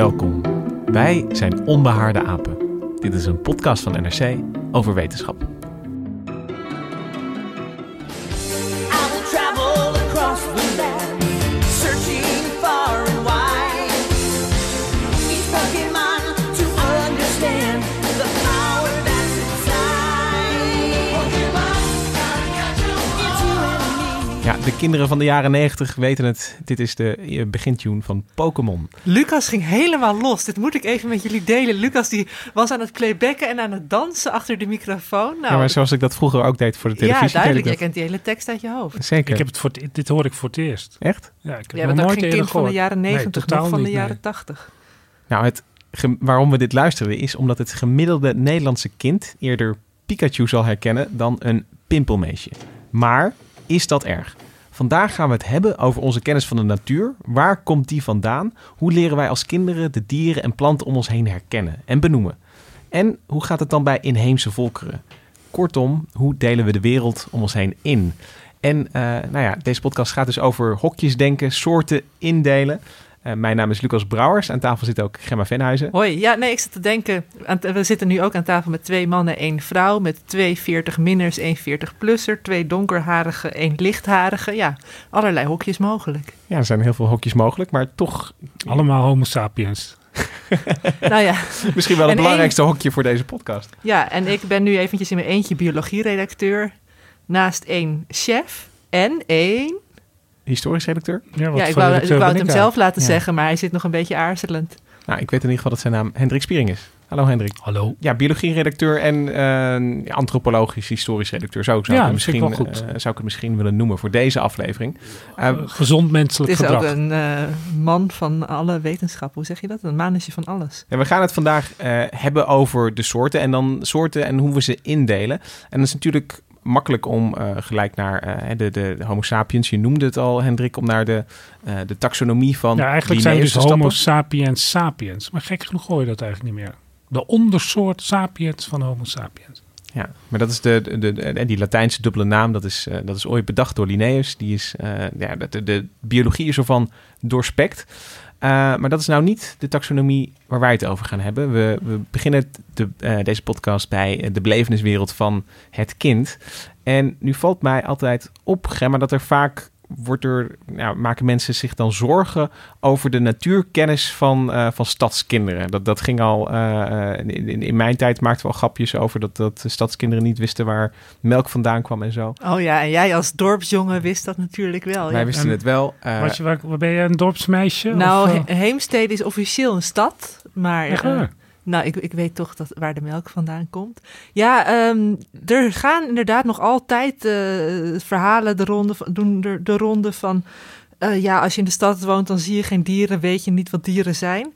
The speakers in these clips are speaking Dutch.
Welkom. Wij zijn Onbehaarde Apen. Dit is een podcast van NRC over wetenschap. De kinderen van de jaren 90 weten het. Dit is de eh, begintune van Pokémon. Lucas ging helemaal los. Dit moet ik even met jullie delen. Lucas die was aan het playbacken en aan het dansen achter de microfoon. Nou, Ja, maar zoals ik dat vroeger ook deed voor de ja, televisie. duidelijk. deed Jij ik kent die hele tekst uit je hoofd. Zeker. Ik heb het voor het- dit hoor ik voor het eerst. Echt? Ja, ik heb Jij nog bent ook nooit geen eerder kind van de jaren Nee, 90, totaal nog van de nee. jaren 80. Nou, het, waarom we dit luisteren is omdat het gemiddelde Nederlandse kind eerder Pikachu zal herkennen dan een pimpelmeesje. Maar is dat erg? Vandaag gaan we het hebben over onze kennis van de natuur. Waar komt die vandaan? Hoe leren wij als kinderen de dieren en planten om ons heen herkennen en benoemen? En hoe gaat het dan bij inheemse volkeren? Kortom, hoe delen we de wereld om ons heen in? En eh, nou ja, deze podcast gaat dus over hokjes denken, soorten indelen. Eh, mijn naam is Lucas Brouwers. Aan tafel zit ook Gemma Venhuizen. Hoi, ja, nee, ik zit te denken. we zitten nu ook aan tafel met twee mannen, één vrouw. Met twee 40-minners, één 40-plusser. Twee donkerharige, één lichtharige. Ja, allerlei hokjes mogelijk. Ja, er zijn heel veel hokjes mogelijk, maar toch Allemaal homo sapiens. nou ja, misschien wel het En belangrijkste hokje voor deze podcast. ja, en ik ben nu eventjes in mijn eentje biologieredacteur. Naast één chef en één Historisch redacteur? Ja, wat Ja, ik wou, ik wou het hem zelf laten Ja. zeggen, maar hij zit nog een beetje aarzelend. Nou, ik weet in ieder geval dat zijn naam Hendrik Spiering is. Hallo Hendrik. Hallo. Ja, biologieredacteur en eh, ja, antropologisch historisch redacteur. Zo zou, Ja, ik misschien, ik wel goed. eh, zou ik het misschien willen noemen voor deze aflevering. Eh, gezond Het menselijk is gedrag. ook een eh, man van alle wetenschap. Hoe zeg je dat? Een manetje van alles. En we gaan het vandaag eh, hebben over de soorten en dan soorten en hoe we ze indelen. En dat is natuurlijk makkelijk om eh, gelijk naar eh, de, de, Homo sapiens, je noemde het al Hendrik, om naar de, eh, de taxonomie van Ja, eigenlijk zijn we dus homo sapiens sapiens. Maar gek genoeg hoor je dat eigenlijk niet meer. De ondersoort sapiens van homo sapiens. Ja, maar dat is de, de, de, die Latijnse dubbele naam, dat is, dat is ooit bedacht door Linnaeus. Die is, ja, de, de biologie is ervan doorspekt. Eh, maar dat is nou niet de taxonomie waar wij het over gaan hebben. We, we beginnen de, eh, deze podcast bij eh, de beleveniswereld van het kind. En nu valt mij altijd op, Gemma, dat er vaak wordt er, nou, maken mensen zich dan zorgen over de natuurkennis van, eh, van stadskinderen. Dat, dat ging al, eh, in, in, in mijn tijd maakten we al grapjes over dat, dat de stadskinderen niet wisten waar melk vandaan kwam en zo. Oh ja, en jij als dorpsjongen wist dat natuurlijk wel. Wij ja. wisten En- het wel. eh, Was je, waar, ben je een dorpsmeisje? Nou, Of, He- Heemstede is officieel een stad, maar echt waar? Nou, ik, ik weet toch dat, waar de melk vandaan komt. Ja, ehm, er gaan inderdaad nog altijd eh, verhalen de ronde, van- doen de, de ronde van... eh, ja, als je in de stad woont, dan zie je geen dieren, weet je niet wat dieren zijn.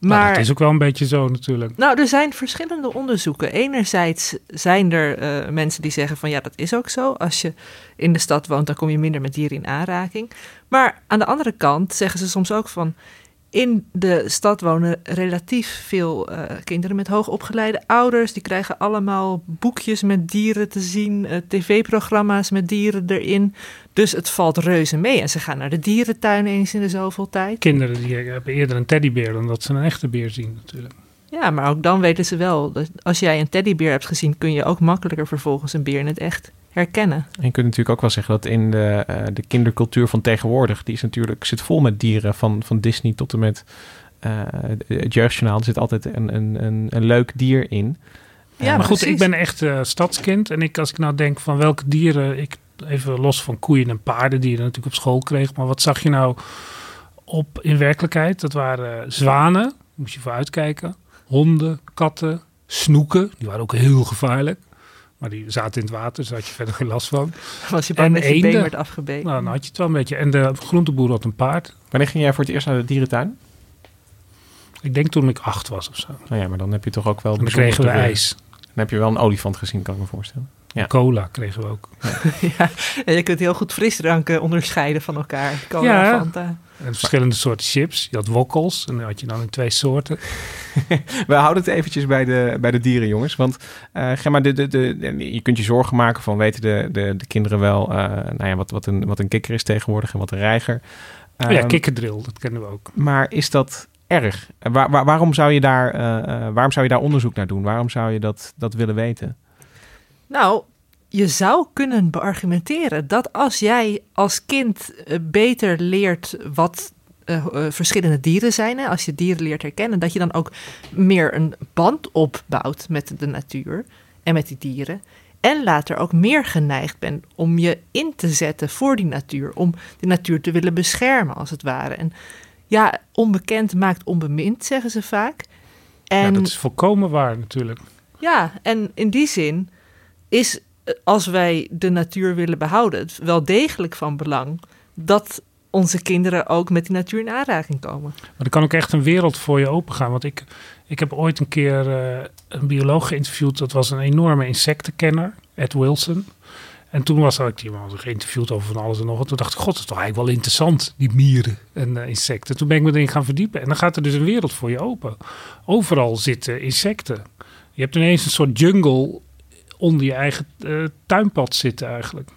Nou, Maar dat is ook wel een beetje zo natuurlijk. Nou, er zijn verschillende onderzoeken. Enerzijds zijn er eh, mensen die zeggen van ja, dat is ook zo. Als je in de stad woont, dan kom je minder met dieren in aanraking. Maar aan de andere kant zeggen ze soms ook van in de stad wonen relatief veel eh, kinderen met hoogopgeleide ouders. Die krijgen allemaal boekjes met dieren te zien, eh, tv-programma's met dieren erin. Dus het valt reuze mee. En ze gaan naar de dierentuin eens in de zoveel tijd. Kinderen die hebben eerder een teddybeer dan dat ze een echte beer zien natuurlijk. Ja, maar ook dan weten ze wel. Dat als jij een teddybeer hebt gezien, kun je ook makkelijker vervolgens een beer in het echt herkennen. En je kunt natuurlijk ook wel zeggen dat in de, eh, de kindercultuur van tegenwoordig, die is natuurlijk, zit vol met dieren, van, van Disney tot en met eh, het jeugdjournaal. Er zit altijd een, een, een, een leuk dier in. Ja, maar goed, precies. ik ben echt eh, stadskind. En ik, als ik nou denk van welke dieren ik even los van koeien en paarden die je natuurlijk op school kreeg. Maar wat zag je nou op in werkelijkheid? Dat waren zwanen, moest je voor uitkijken. Honden, katten, snoeken, die waren ook heel gevaarlijk. Maar die zaten in het water, dus daar had je verder geen last van. Was je bang En dat je been werd afgebeten? Nou, dan had je het wel een beetje. En de groenteboer had een paard. Wanneer ging jij voor het eerst naar de dierentuin? Ik denk toen ik acht was of zo. Nou ja, maar dan heb je toch ook wel... En dan kregen we ijs. Dan heb je wel een olifant gezien, kan ik me voorstellen. Ja. Cola kregen we ook. ja, en je kunt heel goed frisdranken onderscheiden van elkaar. Cola, Ja. Fanta. En verschillende soorten chips. Je had wokkels. En dan had je dan in twee soorten. We houden het eventjes bij de, bij de dieren, jongens. Want eh, Gemma, de, de, de, je kunt je zorgen maken van... weten de, de, de kinderen wel eh, nou ja, wat, wat, een, wat een kikker is tegenwoordig en wat een reiger. Oh ja, Ehm, kikkerdrill, dat kennen we ook. Maar is dat erg? En Waar, waar- waarom, zou je daar, eh, waarom zou je daar onderzoek naar doen? Waarom zou je dat, dat willen weten? Nou, je zou kunnen beargumenteren dat als jij als kind eh, beter leert wat eh, eh, verschillende dieren zijn, hè, als je dieren leert herkennen, dat je dan ook meer een band opbouwt met de natuur en met die dieren. En later ook meer geneigd bent om je in te zetten voor die natuur, om die natuur te willen beschermen, als het ware. En ja, onbekend maakt onbemind, zeggen ze vaak. En Ja, dat is volkomen waar natuurlijk. ja, en in die zin is als wij de natuur willen behouden, het wel degelijk van belang dat onze kinderen ook met die natuur in aanraking komen. Maar er kan ook echt een wereld voor je opengaan. Want ik, ik heb ooit een keer eh, een bioloog geïnterviewd. Dat was een enorme insectenkenner, Ed Wilson. En toen was ik die man geïnterviewd over van alles en nog wat. Toen dacht ik, god, dat is toch eigenlijk wel interessant, die mieren en eh, insecten. Toen ben ik me erin gaan verdiepen. En dan gaat er dus een wereld voor je open. Overal zitten insecten. Je hebt ineens een soort jungle onder je eigen eh, tuinpad zitten eigenlijk.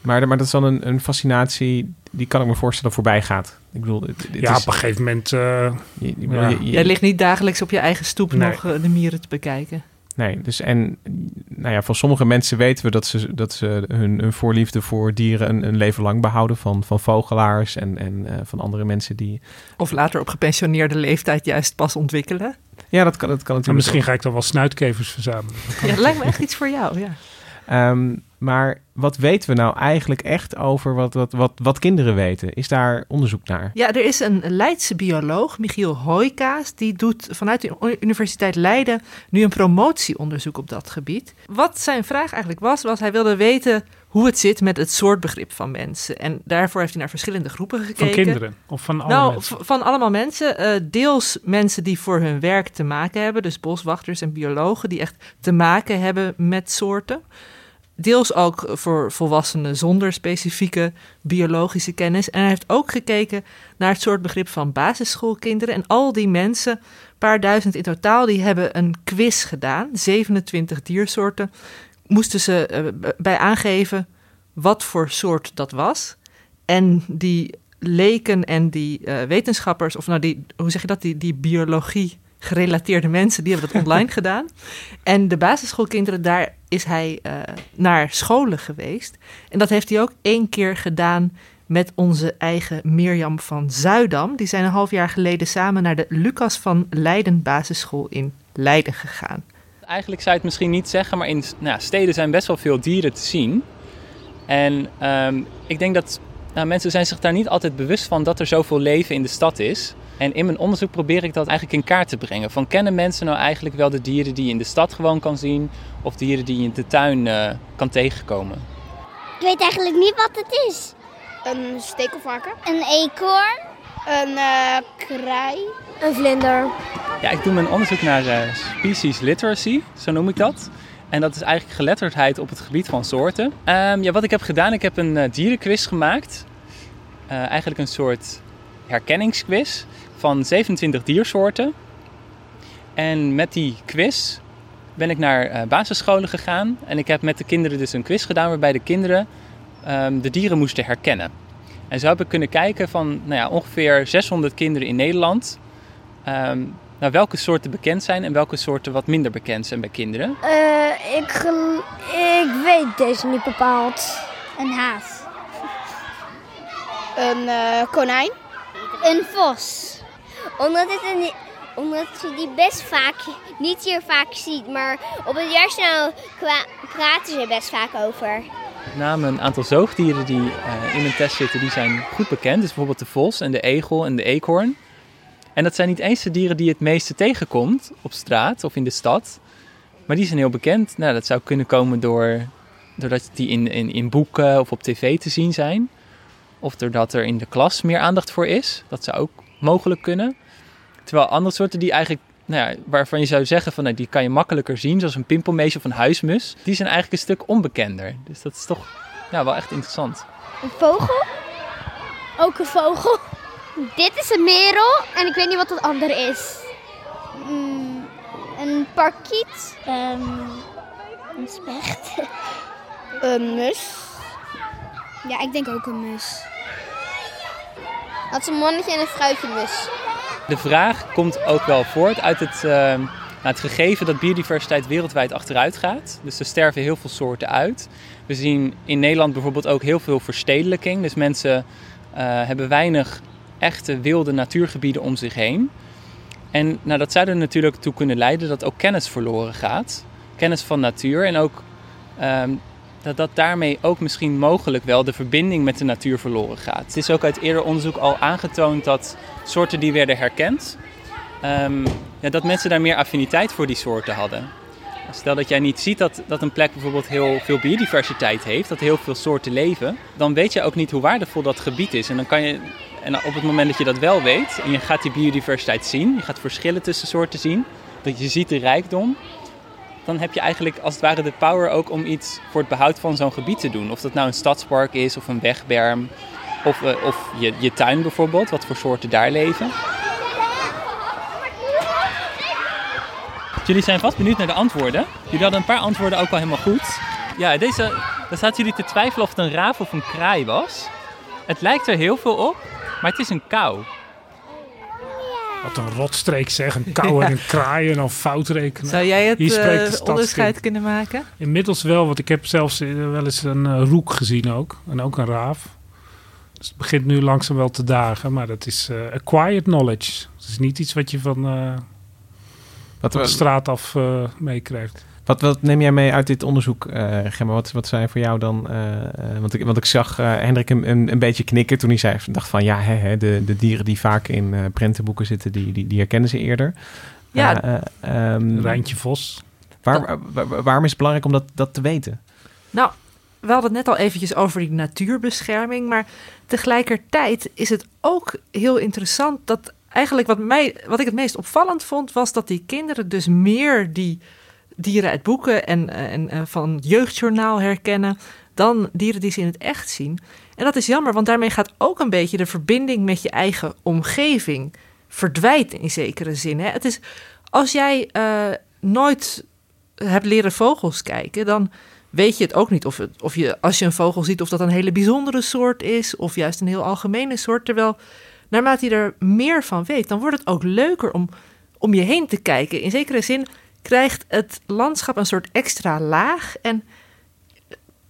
Maar, maar dat is dan een, een fascinatie, die kan ik me voorstellen voorbij gaat. Ik bedoel, dit ja, is, op een gegeven moment... eh, je, je- ja. je- je- Jij ligt niet dagelijks op je eigen stoep Nee. nog eh, de mieren te bekijken. Nee, dus en nou ja, van sommige mensen weten we dat ze, dat ze hun, hun voorliefde voor dieren een, een leven lang behouden. Van, van vogelaars en, en eh, van andere mensen die. Of later op gepensioneerde leeftijd juist pas ontwikkelen. Ja, dat kan, dat kan en natuurlijk. misschien ga ik dan wel snuitkevers verzamelen. Ja, dat lijkt me echt iets voor jou, ja. Ehm, maar wat weten we nou eigenlijk echt over wat, wat, wat, wat kinderen weten? Is daar onderzoek naar? Ja, er is een Leidse bioloog, Michiel Hoijkaas, die doet vanuit de Universiteit Leiden nu een promotieonderzoek op dat gebied. Wat zijn vraag eigenlijk was, was hij wilde weten hoe het zit met het soortbegrip van mensen. En daarvoor heeft hij naar verschillende groepen gekeken. Van kinderen of van alle nou, mensen? van allemaal mensen. eh, deels mensen die voor hun werk te maken hebben, dus boswachters en biologen die echt te maken hebben met soorten. Deels ook voor volwassenen zonder specifieke biologische kennis. En hij heeft ook gekeken naar het soort begrip van basisschoolkinderen. En al die mensen, een paar duizend in totaal, die hebben een quiz gedaan. 27 diersoorten. Moesten ze eh, bij aangeven wat voor soort dat was. En die leken en die eh, wetenschappers, of nou die, hoe zeg je dat, die, die biologie gerelateerde mensen, die hebben dat online gedaan. En de basisschoolkinderen, daar is hij eh, naar scholen geweest. En dat heeft hij ook één keer gedaan met onze eigen Mirjam van Zuidam. Die zijn een half jaar geleden samen naar de Lucas van Leiden basisschool in Leiden gegaan. Eigenlijk zou je het misschien niet zeggen, maar in nou, steden zijn best wel veel dieren te zien. En ehm, ik denk dat nou, mensen zijn zich daar niet altijd bewust van dat er zoveel leven in de stad is. En in mijn onderzoek probeer ik dat eigenlijk in kaart te brengen. Van kennen mensen nou eigenlijk wel de dieren die je in de stad gewoon kan zien, of dieren die je in de tuin eh, kan tegenkomen? Ik weet eigenlijk niet wat het is. Een stekelvarken. Een eekhoorn. Een eh kraai. Een vlinder. Ja, ik doe mijn onderzoek naar eh, species literacy, zo noem ik dat. En dat is eigenlijk geletterdheid op het gebied van soorten. Ehm, ja, wat ik heb gedaan, ik heb een dierenquiz gemaakt. Eh, eigenlijk een soort herkenningsquiz van 27 diersoorten. En met die quiz ben ik naar eh, basisscholen gegaan. En ik heb met de kinderen dus een quiz gedaan waarbij de kinderen ehm, de dieren moesten herkennen. En zo heb ik kunnen kijken van nou ja, ongeveer 600 kinderen in Nederland ehm, naar welke soorten bekend zijn en welke soorten wat minder bekend zijn bij kinderen. Eh, ik, ik weet deze niet bepaald. Een haas. Een eh, konijn. Een vos. Omdat, het een, omdat je die best vaak, niet hier vaak ziet. Maar op het jaarjournaal praten ze best vaak over. Met name een aantal zoogdieren die eh, in een test zitten, die zijn goed bekend. Dus bijvoorbeeld de vos en de egel en de eekhoorn. En dat zijn niet eens de dieren die je het meeste tegenkomt op straat of in de stad. Maar die zijn heel bekend. Nou, dat zou kunnen komen door, doordat die in, in, in boeken of op tv te zien zijn. Of doordat er in de klas meer aandacht voor is. Dat zou ook mogelijk kunnen. Terwijl andere soorten die eigenlijk, nou ja, waarvan je zou zeggen van nou, die kan je makkelijker zien, zoals een pimpelmees of een huismus, die zijn eigenlijk een stuk onbekender. Dus dat is toch ja, wel echt interessant. Een vogel? Ook een vogel. Dit is een merel en ik weet niet wat het andere is. Mm, een parkiet. een specht. Een mus. Ja, ik denk ook een mus. Is een mannetje en een vrouwtje mus. De vraag komt ook wel voort uit het, eh, nou, het gegeven dat biodiversiteit wereldwijd achteruit gaat. Dus er sterven heel veel soorten uit. We zien in Nederland bijvoorbeeld ook heel veel verstedelijking. Dus mensen eh, hebben weinig echte wilde natuurgebieden om zich heen. En nou, dat zou er natuurlijk toe kunnen leiden dat ook kennis verloren gaat. Kennis van natuur en ook ehm, dat dat daarmee ook misschien mogelijk wel de verbinding met de natuur verloren gaat. Het is ook uit eerder onderzoek al aangetoond dat soorten die werden herkend, ehm, ja, dat mensen daar meer affiniteit voor die soorten hadden. Stel dat jij niet ziet dat, dat een plek bijvoorbeeld heel veel biodiversiteit heeft, dat heel veel soorten leven, dan weet je ook niet hoe waardevol dat gebied is. En dan kan je, en op het moment dat je dat wel weet en je gaat die biodiversiteit zien, je gaat verschillen tussen soorten zien, dat je ziet de rijkdom, dan heb je eigenlijk als het ware de power ook om iets voor het behoud van zo'n gebied te doen. Of dat nou een stadspark is of een wegberm of, eh, of je, je tuin bijvoorbeeld, wat voor soorten daar leven. Jullie zijn vast benieuwd naar de antwoorden. Jullie hadden een paar antwoorden ook al helemaal goed. Ja, deze, daar zaten jullie te twijfelen of het een raaf of een kraai was. Het lijkt er heel veel op, maar het is een kou. Wat een rotstreek zeg, een kou en een kraai en dan fout rekenen. Zou jij het stadskind. onderscheid kunnen maken? Inmiddels wel, want ik heb zelfs eh, wel eens een eh, roek gezien ook. En ook een raaf. Dus het begint nu langzaam wel te dagen, maar dat is acquired knowledge. Het is niet iets wat je van, eh, Wat, van de straat af eh, meekrijgt. Wat, wat neem jij mee uit dit onderzoek, eh Gemma? Wat, wat zijn voor jou dan... eh, eh, want, ik, want ik zag eh, Hendrik een, een, een beetje knikken toen hij zei... dacht van ja, hè, hè, de, de dieren die vaak in eh, prentenboeken zitten... die, die, die herkennen ze eerder. Ja. Eh, ehm, Rijntje Vos. waar, waar- waar- waarom is het belangrijk om dat, dat te weten? Nou, we hadden het net al eventjes over die natuurbescherming, maar tegelijkertijd is het ook heel interessant dat eigenlijk wat, mij, wat ik het meest opvallend vond, was dat die kinderen dus meer die dieren uit boeken en, eh, en eh, van jeugdjournaal herkennen dan dieren die ze in het echt zien. En dat is jammer, want daarmee gaat ook een beetje de verbinding met je eigen omgeving verdwijnt in zekere zin. Hè? Het is, als jij eh, nooit hebt leren vogels kijken, dan weet je het ook niet of, het, of je, als je een vogel ziet, of dat een hele bijzondere soort is, of juist een heel algemene soort. Terwijl, naarmate je er meer van weet, dan wordt het ook leuker om om je heen te kijken. In zekere zin krijgt het landschap een soort extra laag en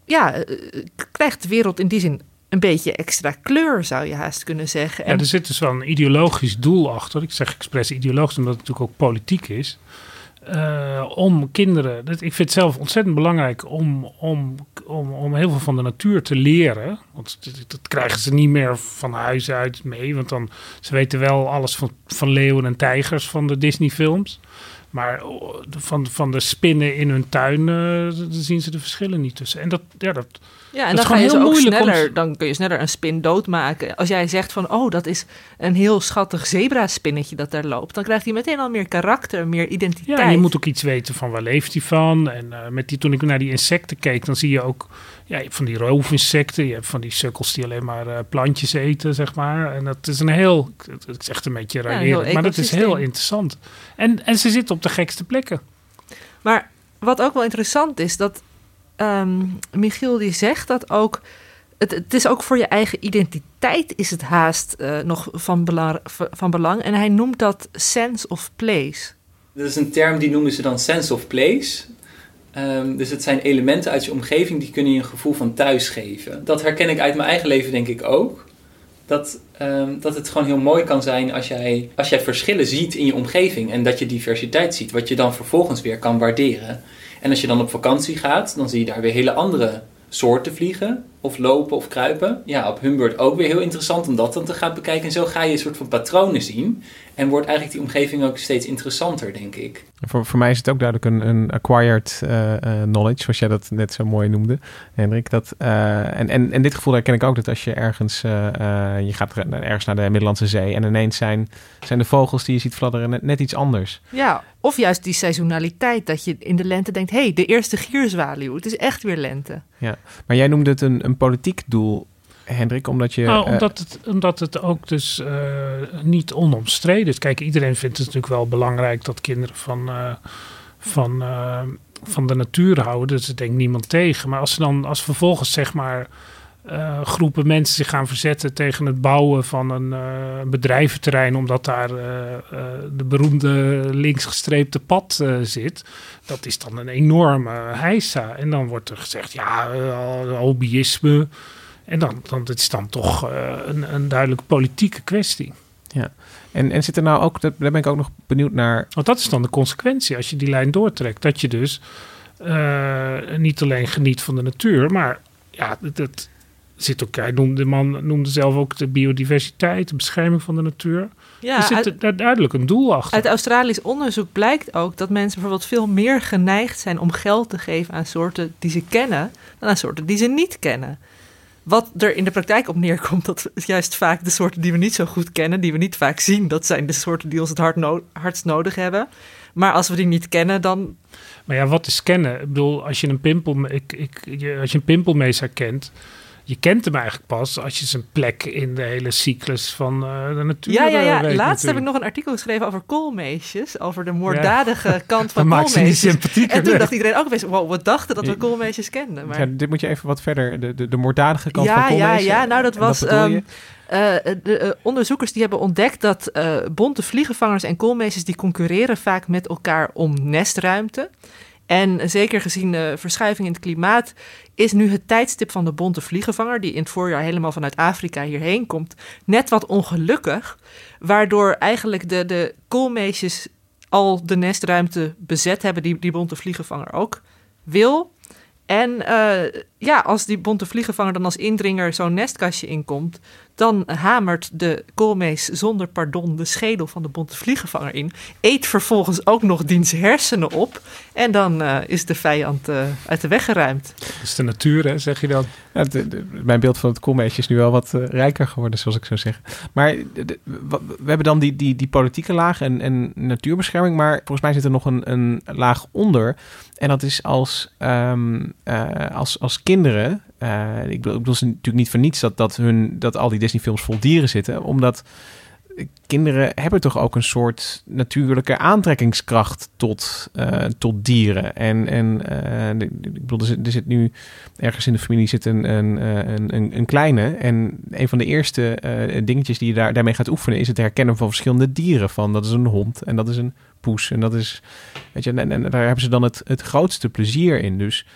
ja, eh, krijgt de wereld in die zin een beetje extra kleur, zou je haast kunnen zeggen. Ja, En er zit dus wel een ideologisch doel achter. Ik zeg expres ideologisch, omdat het natuurlijk ook politiek is. Eh, om kinderen, dat, ik vind het zelf ontzettend belangrijk om, om, om, om heel veel van de natuur te leren. Want dat, dat krijgen ze niet meer van huis uit mee. Want dan, ze weten wel alles van, van leeuwen en tijgers van de Disney films. Maar oh, van, van de spinnen in hun tuin, eh, zien ze de verschillen niet tussen. En dat, ja, dat, Ja, en Dat dan is ga je gewoon ze ook heel moeilijk om- sneller, dan kun je sneller een spin doodmaken. Als jij zegt van, oh, dat is een heel schattig zebraspinnetje dat daar loopt, dan krijgt hij meteen al meer karakter, meer identiteit. Ja, en je moet ook iets weten van waar leeft hij van. En eh, met die, toen ik naar die insecten keek, dan zie je ook ja, je hebt van die roofinsecten. Je hebt van die sukkels die alleen maar eh, plantjes eten, zeg maar. En dat is een heel, het is echt een beetje raillerend, maar dat is heel interessant. En, en ze zitten op de gekste plekken. Maar wat ook wel interessant is, dat ehm, Michiel die zegt dat ook... Het, het is ook voor je eigen identiteit is het haast eh, nog van, belang, van belang. En hij noemt dat sense of place. Dat is een term die noemen ze dan sense of place. Ehm, dus het zijn elementen uit je omgeving die kunnen je een gevoel van thuis geven. Dat herken ik uit mijn eigen leven denk ik ook. Dat, ehm, dat het gewoon heel mooi kan zijn als jij, als jij verschillen ziet in je omgeving en dat je diversiteit ziet, wat je dan vervolgens weer kan waarderen. En als je dan op vakantie gaat, dan zie je daar weer hele andere soorten vliegen, of lopen of kruipen. Ja, op hun beurt ook weer heel interessant om dat dan te gaan bekijken. En zo ga je een soort van patronen zien. En wordt eigenlijk die omgeving ook steeds interessanter, denk ik. Voor, voor mij is het ook duidelijk een, een acquired eh, eh, knowledge, zoals jij dat net zo mooi noemde, Hendrik. Dat, eh, en, en, en dit gevoel herken ik ook, dat als je ergens, eh, eh, je gaat er- ergens naar de Middellandse Zee en ineens zijn, zijn de vogels die je ziet fladderen net, net iets anders. Ja, of juist die seizoenaliteit. Dat je in de lente denkt, hé, hey, de eerste gierzwaluw. Het is echt weer lente. Maar jij noemde het een, een politiek doel, Hendrik, omdat je... Nou, eh, omdat, het, omdat het ook dus eh, niet onomstreden is. Kijk, iedereen vindt het natuurlijk wel belangrijk dat kinderen van, eh, van, van de natuur houden. Dus er denkt niemand tegen. Maar als ze dan als vervolgens zeg maar eh, groepen mensen zich gaan verzetten tegen het bouwen van een eh, bedrijventerrein, omdat daar eh, de beroemde linksgestreepte pad zit, dat is dan een enorme heisa. En dan wordt er gezegd, ja, hobbyisme. En dan, dan het is dan toch een, een duidelijk politieke kwestie. en, en zit er nou ook, dat- daar ben ik ook nog benieuwd naar, Want dat is dan de consequentie als je die lijn doortrekt. Dat je dus niet alleen geniet van de natuur, maar ja, dat, dat zit ook. Hij noemde, de man noemde zelf ook de biodiversiteit, de bescherming van de natuur. Ja, er zit uit, daar duidelijk een doel achter. uit Australisch onderzoek blijkt ook dat mensen bijvoorbeeld veel meer geneigd zijn om geld te geven aan soorten die ze kennen, dan aan soorten die ze niet kennen. Wat er in de praktijk op neerkomt, dat is juist vaak de soorten die we niet zo goed kennen, die we niet vaak zien, dat zijn de soorten die ons het hard no- hardst nodig hebben. Maar als we die niet kennen, dan Maar ja, wat is kennen? Ik bedoel, als je een pimpel, ik, als je een pimpelmeester kent, je kent hem eigenlijk pas als je zijn plek in de hele cyclus van eh, de natuur Ja, ja, eh, ja. weet Laatst heb ik nog een artikel geschreven over koolmeesjes. Over de moorddadige kant van maakt ze niet koolmeesjes. sympathieker. En toen nee. dacht iedereen ook best, wow, we dachten dat we Nee. koolmeesjes kenden. Maar... ja, dit moet je even wat verder, de, de, de moorddadige kant Ja, van ja, koolmezen. ja. Nou, dat was, ehm, Eh, de eh, onderzoekers die hebben ontdekt dat eh, bonte vliegenvangers en koolmeesjes die concurreren vaak met elkaar om nestruimte. En zeker gezien de verschuiving in het klimaat is nu het tijdstip van de bonte vliegenvanger, die in het voorjaar helemaal vanuit Afrika hierheen komt, net wat ongelukkig. Waardoor eigenlijk de, de koolmeesjes al de nestruimte bezet hebben, die die bonte vliegenvanger ook wil. En eh, ja, als die bonte vliegenvanger dan als indringer zo'n nestkastje inkomt, dan hamert de koolmees zonder pardon de schedel van de bonte vliegenvanger in. Eet vervolgens ook nog diens hersenen op. En dan eh, is de vijand eh, uit de weg geruimd. Dat is de natuur, hè, zeg je dan. Ja, de- de- mijn beeld van het koolmeesje is nu wel wat rijker geworden, zoals ik zou zeggen. Maar de- de- wa- we hebben dan die, die, die politieke laag en, en natuurbescherming, maar volgens mij zit er nog een, een laag onder. En dat is als, ehm, eh, als, als kinderen, eh, ik bedoel, ik bedoel ze natuurlijk niet voor niets dat, dat, hun, dat al die Disney-films vol dieren zitten, omdat kinderen hebben toch ook een soort natuurlijke aantrekkingskracht tot, eh, tot dieren. En, en ik bedoel, er zit, nu ergens in de familie zit een, een, een, een, kleine. En een van de eerste dingetjes die je daar, daarmee gaat oefenen... is het herkennen van verschillende dieren. Van dat is een hond en dat is een poes. En dat is... Weet je, en, en daar hebben ze dan het, het grootste plezier in. Dus,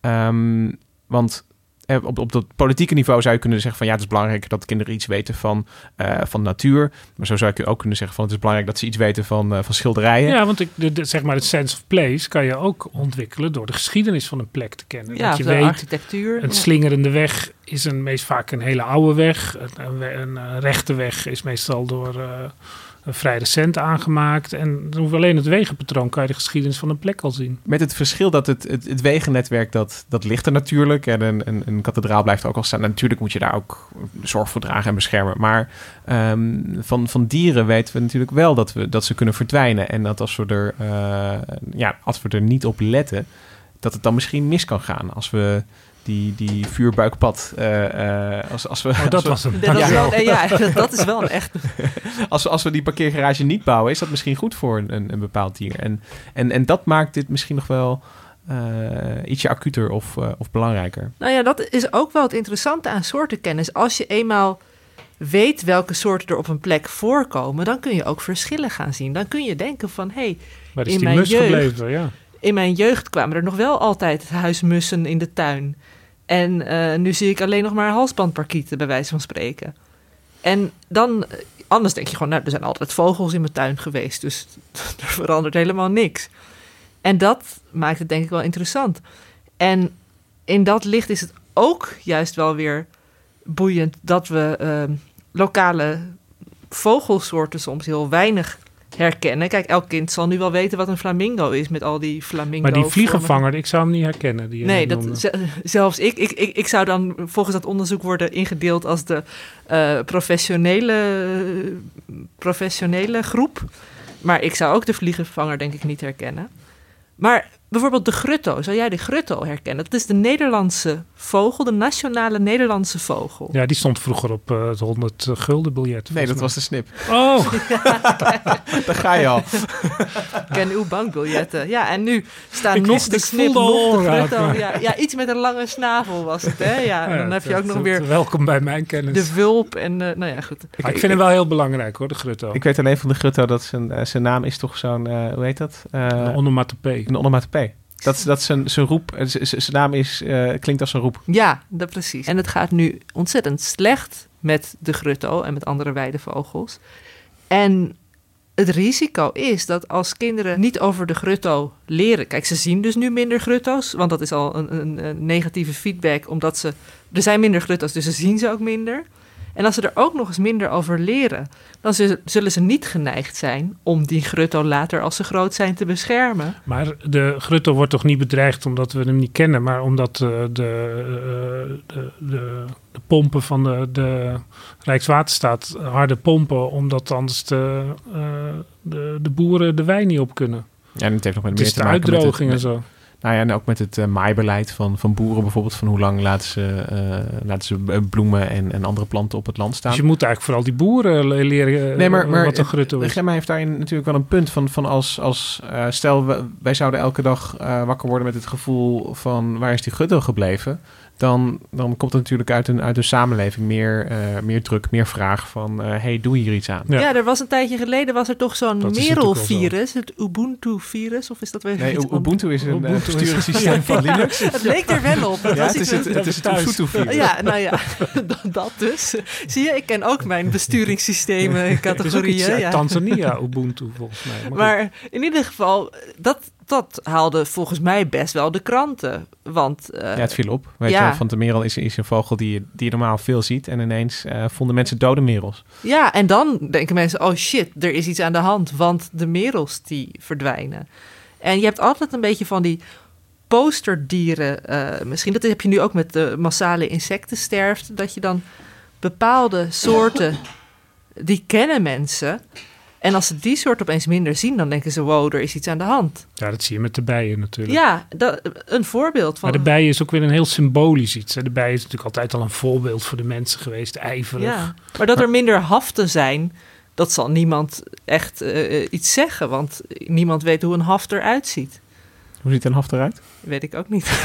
ehm, want... eh, Op, op dat politieke niveau zou je kunnen zeggen van ja, het is belangrijk dat kinderen iets weten van, eh, van natuur. Maar zo zou ik ook kunnen zeggen van het is belangrijk dat ze iets weten van, eh, van schilderijen. Ja, want ik, de, de- zeg maar het sense of place kan je ook ontwikkelen door de geschiedenis van een plek te kennen. Ja, dat je de weet, architectuur. een slingerende weg is een, meest vaak een hele oude weg. Een, een, we- een, rechte weg is meestal door eh, vrij recent aangemaakt. En dan alleen het wegenpatroon kan je de geschiedenis van een plek al zien. Met het verschil dat het, het, het wegennetwerk, dat, dat ligt er natuurlijk. En een, een, een kathedraal blijft er ook al staan. Natuurlijk moet je daar ook zorg voor dragen en beschermen. Maar ehm, van, van dieren weten we natuurlijk wel dat, we, dat ze kunnen verdwijnen. En dat als we, er, eh, ja, als we er niet op letten, dat het dan misschien mis kan gaan. Als we die, die vuurbuikpad... eh, eh, als, als we, Oh, als dat we- was hem. Dat is Ja. wel, nee, ja, dat, is wel een echt. als, als we die parkeergarage niet bouwen, is dat misschien goed voor een, een, een bepaald dier. En, en, en dat maakt dit misschien nog wel eh, ietsje acuter of, eh, of belangrijker. Nou ja, dat is ook wel het interessante aan soortenkennis. Als je eenmaal weet welke soorten er op een plek voorkomen, dan kun je ook verschillen gaan zien. Dan kun je denken van, hé, hey, Waar is In die mijn mus jeugd- gebleven? Ja. in mijn jeugd kwamen er nog wel altijd huismussen in de tuin. En eh, nu zie ik alleen nog maar halsbandparkieten, bij wijze van spreken. En dan, eh, anders denk je gewoon, nou, er zijn altijd vogels in mijn tuin geweest, dus er verandert helemaal niks. En dat maakt het denk ik wel interessant. En in dat licht is het ook juist wel weer boeiend dat we ehm, lokale vogelsoorten soms heel weinig herkennen. Kijk, elk kind zal nu wel weten wat een flamingo is met al die flamingo. Maar die vliegenvanger, ik zou hem niet herkennen. Die Nee, dat, zelfs ik, ik, ik. Ik zou dan volgens dat onderzoek worden ingedeeld als de eh, professionele, professionele groep. Maar ik zou ook de vliegenvanger denk ik niet herkennen. Maar bijvoorbeeld de grutto. Zou jij de grutto herkennen? Dat is de Nederlandse vogel, de nationale Nederlandse vogel. Ja, die stond vroeger op eh, het 100 gulden biljet. Nee, dat was de snip. Oh, Daar ga je al. Ik ken uw bankbiljetten. Ja, en nu staan Ik nog wist- de snip, al nog de maar- Ja, ja, iets met een lange snavel was het, hè? Ja, dan heb je ook nog weer Welkom bij mijn kennis. de vulp en... eh, nou ja, goed. Maar ik vind hem wel heel belangrijk hoor, de grutto. Ik weet alleen van de Grutto dat zijn, eh, zijn naam is toch zo'n, eh, hoe heet dat? Eh, Een onomatopee. een onomatopee. Dat, dat zijn, zijn roep, eh, zijn naam is, eh, klinkt als een roep. Ja, dat precies. En het gaat nu ontzettend slecht met de grutto en met andere weidevogels. En het risico is dat als kinderen niet over de grutto leren... Kijk, ze zien dus nu minder grutto's, want dat is al een, een, een negatieve feedback... omdat ze... Er zijn minder grutto's, dus ze zien ze ook minder. En als ze er ook nog eens minder over leren... dan zul- zullen ze niet geneigd zijn om die grutto later als ze groot zijn te beschermen. Maar de grutto wordt toch niet bedreigd omdat we hem niet kennen, maar omdat eh, de, eh, de, de, de pompen van de, de Rijkswaterstaat harde pompen, omdat anders de, eh, de, de boeren de wijn niet op kunnen. Ja, en het heeft nog met meer te maken met uitdroging en het, zo. Nou ja, en ook met het eh, maaibeleid van, van boeren bijvoorbeeld. Van hoe lang laten ze, eh, laten ze eh, bloemen en, en andere planten op het land staan. Dus je moet eigenlijk vooral die boeren le- leren Nee, maar, maar wat een grutto is. Gemma heeft daarin natuurlijk wel een punt van, van als, als eh, stel we- wij zouden elke dag wakker worden met het gevoel van waar is die grutto gebleven, dan, dan komt er natuurlijk uit een, uit een samenleving meer, eh, meer druk, meer vraag van eh, hey, doe hier iets aan. Ja. Ja. er was een tijdje geleden was er toch zo'n zo. merelvirus, het Ubuntu-virus, of is dat weer Nee? Ubuntu is een Ubuntu uh, is- besturingssysteem van Linux. Het leek er wel op. Dat Ja, het is het, het is het. Ubuntu-virus. Ja, nou ja, dat- dat dus. Zie je, ik ken ook mijn besturingssystemen Het is ook categorieën. iets uit ja. Tanzania, Ubuntu volgens mij. Maar. Maar in ieder geval, dat, dat haalde volgens mij best wel de kranten. Want eh, Ja, het viel op. Weet Ja. je, wel, van de merel is, is een vogel die, je- die je normaal veel ziet. En ineens eh, vonden mensen dode merels. ja, en dan denken mensen, oh shit, er is iets aan de hand. Want de merels die verdwijnen. En je hebt altijd een beetje van die posterdieren. eh, misschien dat heb je nu ook met de massale insectensterfte. Dat je dan bepaalde soorten, die kennen mensen. En als ze die soort opeens minder zien, dan denken ze, wow, er is iets aan de hand. Ja, dat zie je met de bijen natuurlijk. Ja, dat, een voorbeeld van... Maar de bijen is ook weer een heel symbolisch iets. hè. De bijen is natuurlijk altijd al een voorbeeld voor de mensen geweest, ijverig. Ja, maar dat er minder haften zijn, dat zal niemand echt eh, iets zeggen. Want niemand weet hoe een haft eruit ziet. Hoe ziet een haft eruit? Weet ik ook niet.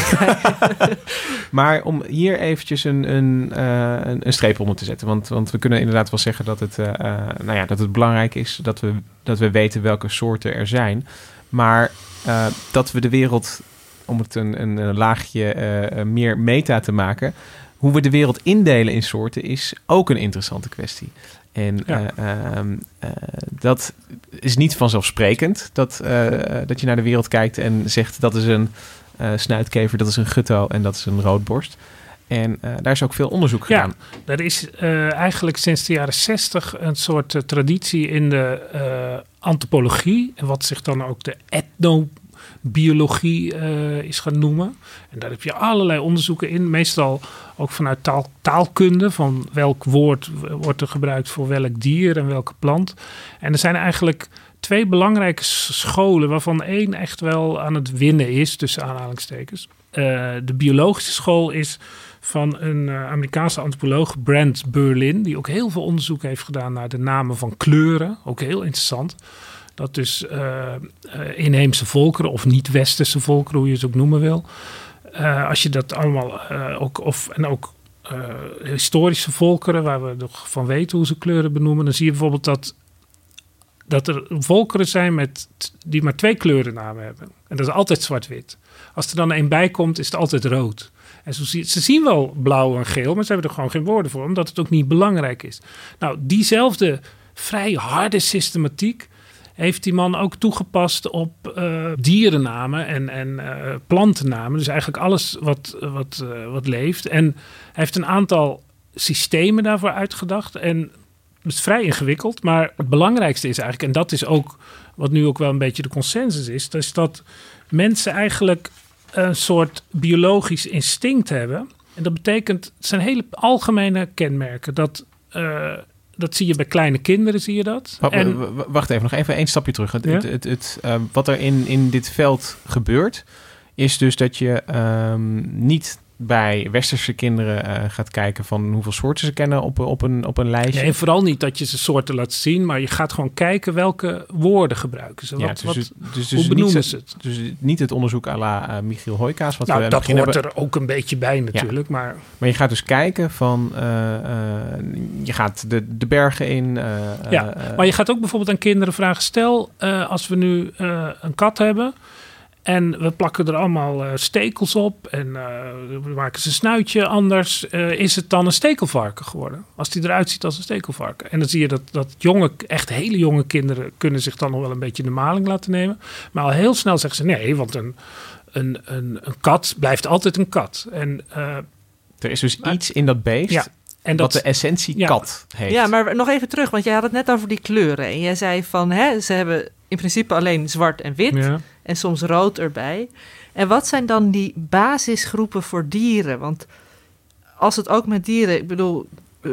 Maar om hier eventjes een, een, eh, een, een streep onder te zetten. Want, want we kunnen inderdaad wel zeggen dat het, eh, eh, nou ja, dat het belangrijk is dat we, dat we weten welke soorten er zijn. Maar eh, dat we de wereld, om het een, een, een laagje meer meta te maken... hoe we de wereld indelen in soorten is ook een interessante kwestie. En Ja. eh, ehm, eh, dat is niet vanzelfsprekend dat, eh, dat je naar de wereld kijkt en zegt dat is een snuitkever, dat is een gutto en dat is een roodborst. En daar is ook veel onderzoek Ja. gedaan. Er is eigenlijk sinds de jaren zestig een soort traditie in de antropologie. En wat zich dan ook de etnobiologie eh, is gaan noemen. En daar heb je allerlei onderzoeken in. Meestal ook vanuit taal, taalkunde. Van welk woord wordt er gebruikt voor welk dier en welke plant. En er zijn eigenlijk twee belangrijke scholen. Waarvan één echt wel aan het winnen is. Tussen aanhalingstekens. Eh, de biologische school is van een eh, Amerikaanse antropoloog, Brent Berlin, die ook heel veel onderzoek heeft gedaan naar de namen van kleuren. Ook heel interessant. Dat dus eh, eh, inheemse volkeren of niet-westerse volkeren, hoe je ze ook noemen wil. eh, als je dat allemaal ook, of, en ook historische volkeren, waar we nog van weten hoe ze kleuren benoemen, dan zie je bijvoorbeeld dat, dat er volkeren zijn met, die maar twee kleurennamen hebben. En dat is altijd zwart-wit. Als er dan een bij komt, is het altijd rood. En zo ze zien wel blauw en geel, maar ze hebben er gewoon geen woorden voor, omdat het ook niet belangrijk is. Nou, diezelfde vrij harde systematiek heeft die man ook toegepast op eh, dierennamen en, en eh, plantennamen. Dus eigenlijk alles wat, wat, eh, wat leeft. En hij heeft een aantal systemen daarvoor uitgedacht. En het is vrij ingewikkeld, maar het belangrijkste is eigenlijk, en dat is ook wat nu ook wel een beetje de consensus is, is dat mensen eigenlijk een soort biologisch instinct hebben. En dat betekent, het zijn hele algemene kenmerken. Dat, dat zie je bij kleine kinderen, zie je dat. Wa- En, wa- wa- Wacht even, nog even één stapje terug. Het, Ja? het, het, het, eh, wat er in, in dit veld gebeurt, is dus dat je ehm, niet bij westerse kinderen eh, gaat kijken van hoeveel soorten ze kennen op, op, een, op een lijstje. nee, vooral niet dat je ze soorten laat zien, maar je gaat gewoon kijken welke woorden gebruiken ze. Ja, Wat, dus, wat, dus, dus, hoe benoemen niet, ze het? Dus niet het onderzoek à la eh, Michiel Hoijkaas. Wat nou, dat hoort hebben. er ook een beetje bij natuurlijk, maar Maar je gaat dus kijken van... eh, je gaat de, de bergen in. Ja, Maar je gaat ook bijvoorbeeld aan kinderen vragen: stel, als we nu een kat hebben. En we plakken er allemaal eh, stekels op. En eh, we maken zijn snuitje anders. eh, is het dan een stekelvarken geworden? Als die eruit ziet als een stekelvarken. En dan zie je dat, dat jonge, echt hele jonge kinderen. kunnen zich dan nog wel een beetje in de maling laten nemen. Maar al heel snel zeggen ze nee, want een, een, een, een kat blijft altijd een kat. En, eh, er is dus iets in dat beest... ja, en wat dat, de essentie ja. kat heeft. Ja, maar nog even terug, want jij had het net over die kleuren. En jij zei van, hè, ze hebben in principe alleen zwart en wit ja. En soms rood erbij. En wat zijn dan die basisgroepen voor dieren? Want als het ook met dieren, ik bedoel,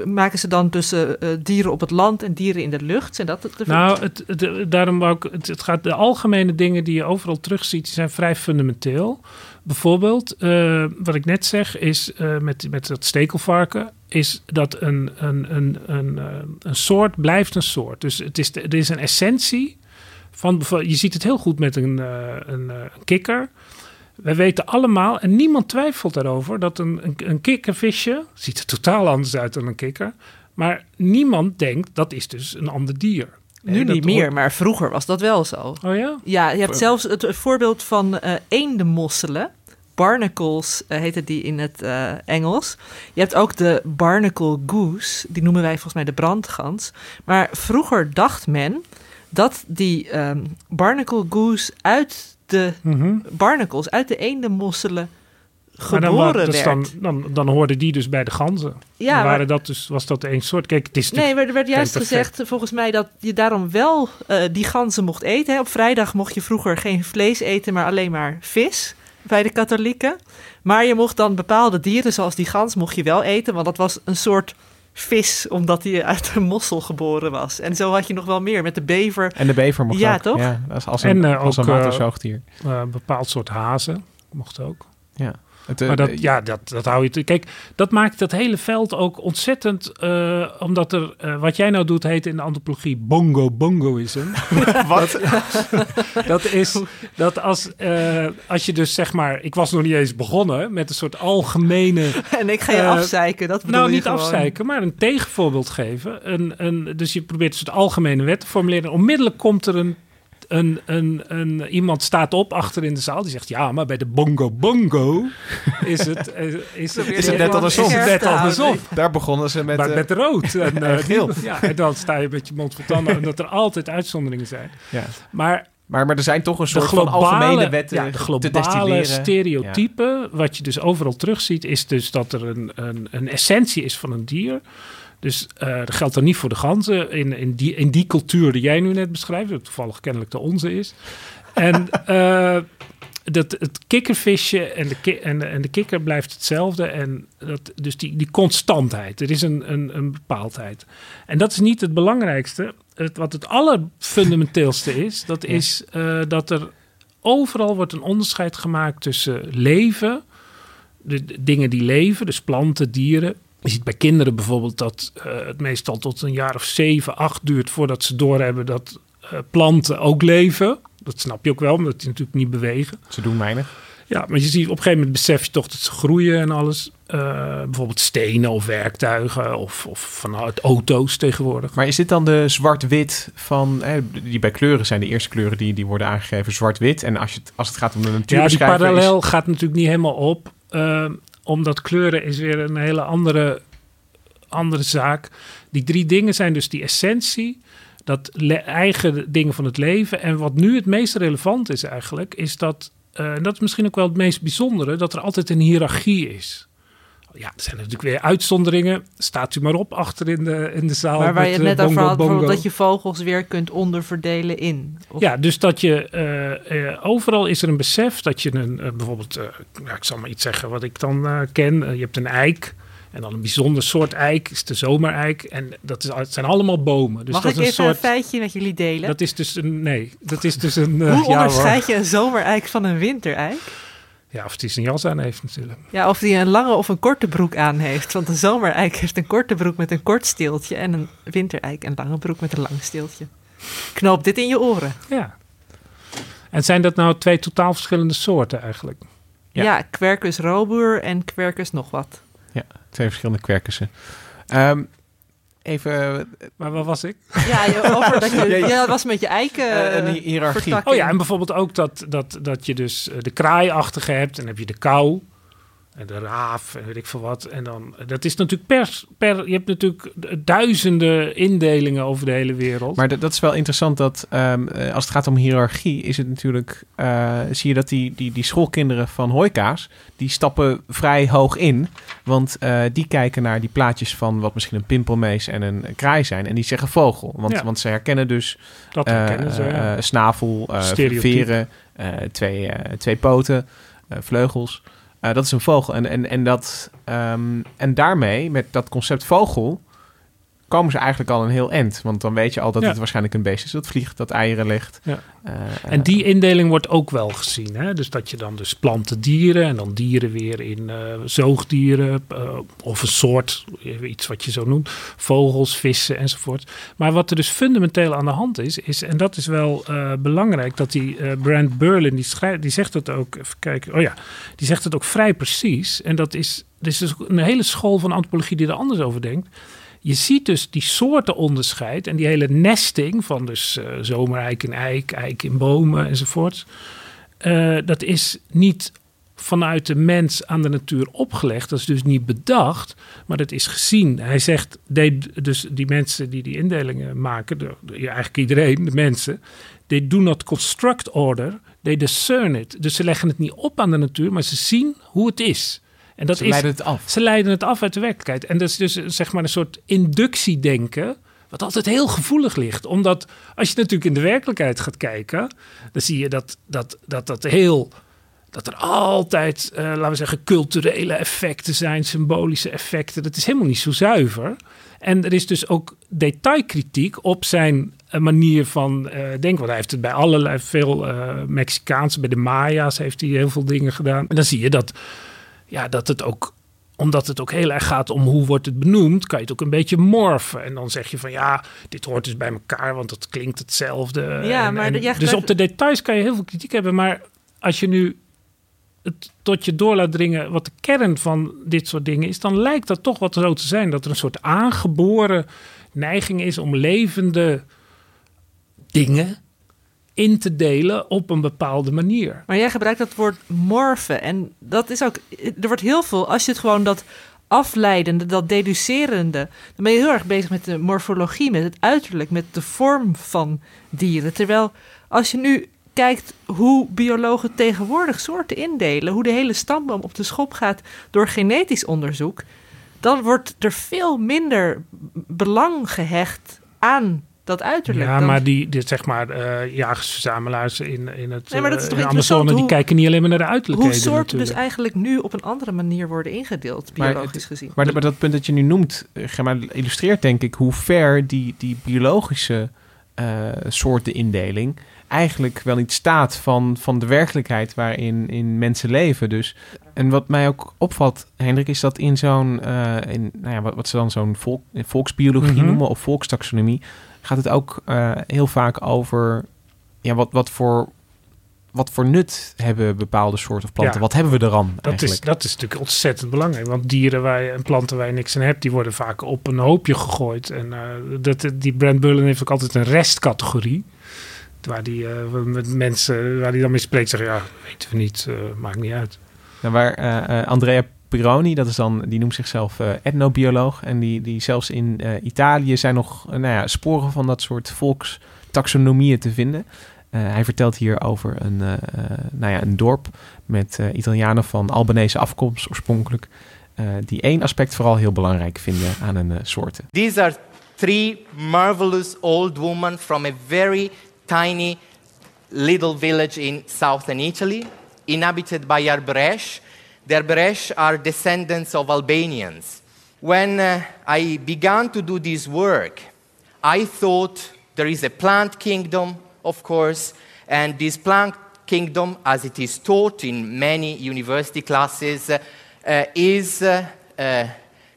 maken ze dan tussen eh, dieren op het land en dieren in de lucht? Zijn dat Nou, het, daarom ik, het, het gaat, de algemene dingen die je overal terugziet, die zijn vrij fundamenteel. Bijvoorbeeld, eh, wat ik net zeg, is eh, met, met dat stekelvarken, is dat een, een, een, een, een soort blijft een soort. Dus het is, er is een essentie van, je ziet het heel goed met een, eh, een, eh, een kikker. Wij weten allemaal, en niemand twijfelt daarover, dat een, een, een kikkervisje ziet er totaal anders uit dan een kikker. Maar niemand denkt dat is dus een ander dier. nu niet meer, hoort- maar vroeger was dat wel zo. Oh ja? Ja, je hebt zelfs het voorbeeld van eh eendenmosselen. Barnacles eh, heette die in het Engels. Je hebt ook de barnacle goose. Die noemen wij volgens mij de brandgans. Maar vroeger dacht men dat die ehm, barnacle goose uit de Mhm. barnacles, uit de eendenmosselen Maar dan, geboren dus dan, dan, dan hoorden die dus bij de ganzen. ja, maar, waren dat dus, was dat één soort. Kijk, het is nee, maar er werd juist perfect. gezegd volgens mij dat je daarom wel eh, die ganzen mocht eten. Hè. Op vrijdag mocht je vroeger geen vlees eten, maar alleen maar vis bij de katholieken. Maar je mocht dan bepaalde dieren, zoals die gans, mocht je wel eten, want dat was een soort vis, omdat hij uit een mossel geboren was. En zo had je nog wel meer met de bever. En de bever mocht Ja, ook. toch? Ja, als, als een, En, eh, als een ook, eh, waterzoogdier. eh, een bepaald soort hazen. Mocht ook. Ja. Het, eh, Maar dat, eh, ja, dat, dat hou je... te- Kijk, dat maakt dat hele veld ook ontzettend... eh, omdat er... wat jij nou doet, heet in de antropologie bongo bongoism. Wat? dat is dat als, eh, als je dus zeg maar... Ik was nog niet eens begonnen met een soort algemene... En ik ga je afzeiken, dat bedoel Nou, je niet gewoon. afzeiken, maar een tegenvoorbeeld geven. Een, een, dus je probeert een soort algemene wet te formuleren. Onmiddellijk komt er een, een, een, een, iemand staat op achter in de zaal. Die zegt, ja, maar bij de bongo bongo is het, eh, is het, Is het net andersom? Is het net andersom? Daar begonnen ze met... maar eh, met rood en, eh, geel. Ja, en dan sta je met je mond vol tanden. En dat er altijd uitzonderingen zijn. ja. Maar maar, maar er zijn toch een soort van globale, algemene wetten ja, de te globale destilleren. stereotype, wat je dus overal terugziet, is dus dat er een, een, een essentie is van een dier. Dus eh, dat geldt dan niet voor de ganzen in, in, die, in die cultuur die jij nu net beschrijft, dat toevallig kennelijk de onze is. En eh, dat, het kikkervisje en de, ki- en, de, en de kikker blijft hetzelfde. En dat, dus die, die constantheid, er is een, een, een bepaaldheid. En dat is niet het belangrijkste. Het, wat het allerfundamenteelste is, dat is eh, dat er overal wordt een onderscheid gemaakt tussen leven, de, de dingen die leven, dus planten, dieren. Je ziet bij kinderen bijvoorbeeld dat eh, het meestal tot een jaar of zeven, acht duurt voordat ze doorhebben dat eh, planten ook leven. Dat snap je ook wel, omdat die natuurlijk niet bewegen. Ze doen weinig. Ja, maar je ziet op een gegeven moment besef je toch dat ze groeien en alles. Eh, bijvoorbeeld stenen of werktuigen of, of vanuit auto's tegenwoordig. Maar is dit dan de zwart-wit van... Hè, die bij kleuren zijn de eerste kleuren die, die worden aangegeven zwart-wit. En als, je, het- als het gaat om de Ja, die parallel gaat natuurlijk niet helemaal op. eh, omdat kleuren is weer een hele andere, andere zaak. Die drie dingen zijn dus die essentie, dat eigen dingen van het leven. En wat nu het meest relevant is eigenlijk, is dat, eh, en dat is misschien ook wel het meest bijzondere, dat er altijd een hiërarchie is. Ja, er zijn natuurlijk weer uitzonderingen. Staat u maar op achter in de, in de zaal. Maar waar met, je het eh, net over bongo, had, bijvoorbeeld bongo. dat je vogels weer kunt onderverdelen in. Of- Ja, dus dat je eh, eh, overal is er een besef dat je een, eh, bijvoorbeeld, eh, ja, ik zal maar iets zeggen wat ik dan eh, ken. Eh, je hebt een eik en dan een bijzonder soort eik, is de zomereik. En dat is, het zijn allemaal bomen. Dus Mag dat ik is een even soort. een feitje met jullie delen? Dat is dus een, nee, dat is dus een, eh, Hoe ja, hoor. onderscheid je een zomereik van een wintereik? Ja, of die zijn jas aan heeft natuurlijk. Ja, of die een lange of een korte broek aan heeft. Want een zomereik heeft een korte broek met een kort steeltje... en een wintereik een lange broek met een lang steeltje. Knoop dit in je oren. Ja. En zijn dat nou twee totaal verschillende soorten eigenlijk? Ja. Ja, Quercus robur en Quercus nog wat. Twee verschillende kwerkussen. Ehm, even Maar waar was ik? Ja, je, over dat je, Ja, ja. ja, dat was met je eiken eh, eh, een hi- hiërarchie. vertakking. Oh ja, en bijvoorbeeld ook dat, dat, dat je dus eh, de kraaiachtige hebt. En dan heb je de kou. En de raaf en weet ik veel wat. En dan, dat is natuurlijk per, per... Je hebt natuurlijk duizenden indelingen over de hele wereld. Maar dat, is wel interessant dat ehm, eh, als het gaat om hiërarchie, is het natuurlijk, eh, zie je dat die, die, die schoolkinderen van Hooikaas, die stappen vrij hoog in. Want eh, die kijken naar die plaatjes van wat misschien een pimpelmees en een kraai zijn. En die zeggen vogel. Want, Ja. want ze herkennen dus dat herkennen ze, ja. snavel, veren, twee, twee poten, vleugels. Eh, dat is een vogel. En, en, en, dat, ehm, en daarmee, met dat concept vogel, komen ze eigenlijk al een heel eind. Want dan weet je al dat Ja. het waarschijnlijk een beest is dat vliegt, dat eieren legt. Ja. Eh, En die indeling wordt ook wel gezien. Hè? Dus dat je dan dus planten, dieren en dan dieren weer in eh, zoogdieren eh, of een soort, eh, iets wat je zo noemt, vogels, vissen enzovoort. Maar wat er dus fundamenteel aan de hand is, is en dat is wel eh, belangrijk, dat die eh, Brand Berlin, die, schrijft, die zegt het ook, even kijken, oh ja, die zegt het ook vrij precies. En dat is, er is dus een hele school van antropologie die er anders over denkt. Je ziet dus die soortenonderscheid en die hele nesting van dus eh zomereik in eik, eik in bomen enzovoort. Eh, dat is niet vanuit de mens aan de natuur opgelegd. Dat is dus niet bedacht, maar dat is gezien. Hij zegt, dus die mensen die die indelingen maken, de, eigenlijk iedereen, de mensen, they do not construct order, they discern it. Dus ze leggen het niet op aan de natuur, maar ze zien hoe het is. En dat ze is, leiden het af. ze leiden het af uit de werkelijkheid. En dat is dus zeg maar een soort inductiedenken. Wat altijd heel gevoelig ligt. Omdat als je natuurlijk in de werkelijkheid gaat kijken. dan zie je dat dat, dat, dat heel. Dat er altijd, eh, laten we zeggen, culturele effecten zijn, symbolische effecten. Dat is helemaal niet zo zuiver. En er is dus ook detailkritiek op zijn eh, manier van eh, denken. Want hij heeft het bij allerlei, veel Mexicaanse, bij de Maya's heeft hij heel veel dingen gedaan. En dan zie je dat, ja, dat het ook omdat het ook heel erg gaat om hoe wordt het benoemd, kan je het ook een beetje morfen. En dan zeg je van ja, dit hoort dus bij elkaar, want het klinkt hetzelfde. Ja, En- maar en de- ja, dus op de details kan je heel veel kritiek hebben. Maar als je nu het tot je door laat dringen wat de kern van dit soort dingen is, dan lijkt dat toch wat zo te zijn. Dat er een soort aangeboren neiging is om levende dingen in te delen op een bepaalde manier. Maar jij gebruikt dat woord morfen. En dat is ook. Er wordt heel veel. Als je het gewoon dat afleidende, dat deducerende. dan ben je heel erg bezig met de morfologie, met het uiterlijk, met de vorm van dieren. Terwijl als je nu kijkt hoe biologen tegenwoordig soorten indelen, hoe de hele stamboom op de schop gaat door genetisch onderzoek, dan wordt er veel minder belang gehecht aan dat uiterlijk. Ja, Dan- maar die, dit, zeg maar, eh jagers-verzamelaars in, in het Nee, maar dat is eh, toch in Amazone, die hoe- kijken niet alleen maar naar de hoe uiterlijkheden soorten dus eigenlijk nu op een andere manier worden ingedeeld, Maar biologisch gezien. Maar, maar dat punt dat je nu noemt, eh, Gemma, illustreert denk ik hoe ver die, die biologische eh soortenindeling eigenlijk wel niet staat van, van de werkelijkheid waarin in mensen leven. Dus, en wat mij ook opvalt, Hendrik, is dat in zo'n, eh, in, nou ja, wat, wat ze dan zo'n volk, volksbiologie Mhm. noemen of volkstaxonomie, gaat het ook eh, heel vaak over ja, wat, wat voor wat voor nut hebben bepaalde soorten planten? Ja. Wat hebben we eraan Dat is, eigenlijk? dat is natuurlijk ontzettend belangrijk. Want dieren je, en planten waar je niks aan hebt, die worden vaak op een hoopje gegooid. En eh, dat, die Brand Bullen heeft ook altijd een restcategorie. Waar die eh, met mensen waar die dan mee spreekt zeggen, ja, weten we niet, maakt niet uit. Nou, waar Andrea Pironi, dat is dan, die noemt zichzelf eh, etnobioloog. En die, die zelfs in eh, Italië zijn nog eh, nou ja, sporen van dat soort volkstaxonomieën te vinden. Hij vertelt hier over een, nou ja, een dorp met Italianen van Albanese afkomst oorspronkelijk. die één aspect vooral heel belangrijk vinden aan een soorten. These are three marvelous old women from a very tiny little village in southern Italy, inhabited by Arbresh. The Arbresh are descendants of Albanians. When uh, I began to do this work, I thought there is a plant kingdom, of course, and this plant kingdom, as it is taught in many university classes, uh, uh, is uh, uh,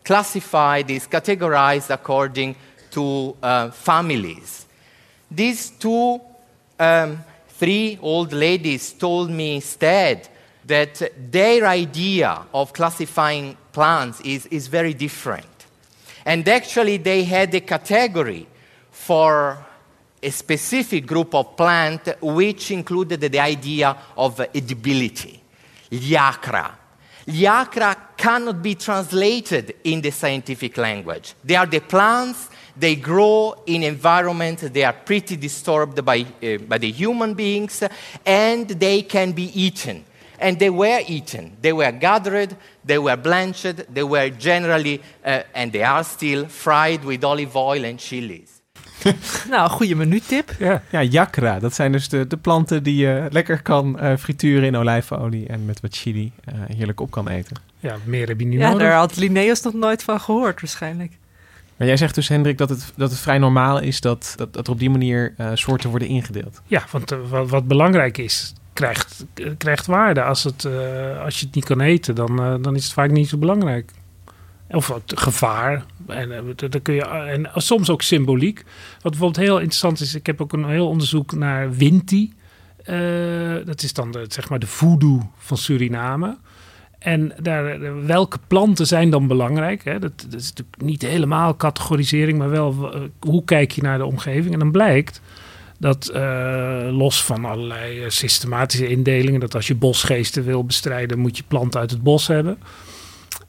classified, is categorized according to uh, families. These two, um, three old ladies told me instead that their idea of classifying plants is, is very different. And actually, they had a category for a specific group of plant which included the idea of edibility, liacra. Liacra cannot be translated in the scientific language. They are the plants, they grow in environments, they are pretty disturbed by, uh, by the human beings, and they can be eaten. And they were eaten. They were gathered, they were blanched, they were generally, uh, and they are still, fried with olive oil and chilies. Nou, goede menutip. Ja, Ja, jakra, dat zijn dus de, de planten die je lekker kan eh, frituren in olijfolie en met wat chili eh, heerlijk op kan eten. ja, meer heb je niet Ja, nodig. daar had Linnaeus nog nooit van gehoord waarschijnlijk. Maar jij zegt dus, Hendrik, dat het, dat het vrij normaal is dat, dat, dat er op die manier eh, soorten worden ingedeeld. Ja, want wat, wat belangrijk is, krijgt, krijgt waarde. Als, het, eh, als je het niet kan eten, dan, eh, dan is het vaak niet zo belangrijk. Of gevaar. En, eh, dat kun je, en soms ook symboliek. Wat bijvoorbeeld heel interessant is, ik heb ook een heel onderzoek naar Winti. Dat is dan de, zeg maar de voodoo van Suriname. En daar, welke planten zijn dan belangrijk? Hè? Dat, dat is natuurlijk niet helemaal categorisering, maar wel hoe kijk je naar de omgeving? En dan blijkt dat eh, los van allerlei eh, systematische indelingen, dat als je bosgeesten wil bestrijden, moet je planten uit het bos hebben.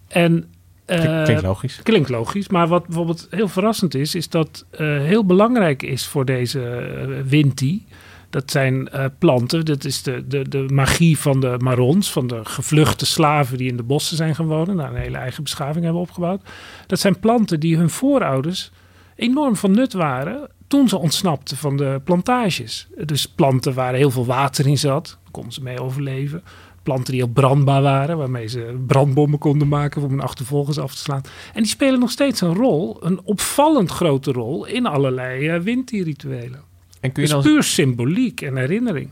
En eh, Klink- Klinkt logisch. Klinkt logisch, maar wat bijvoorbeeld heel verrassend is, is dat heel belangrijk is voor deze Winti. Dat zijn planten, dat is de, de, de magie van de Marons, van de gevluchte slaven die in de bossen zijn gaan wonen, daar een hele eigen beschaving hebben opgebouwd. Dat zijn planten die hun voorouders enorm van nut waren toen ze ontsnapten van de plantages. Dus planten waar heel veel water in zat, daar konden ze mee overleven. Planten die heel brandbaar waren, waarmee ze brandbommen konden maken om hun achtervolgers af te slaan. En die spelen nog steeds een rol, een opvallend grote rol in allerlei uh, windrituelen. En kun je Dus dan, puur symboliek en herinnering.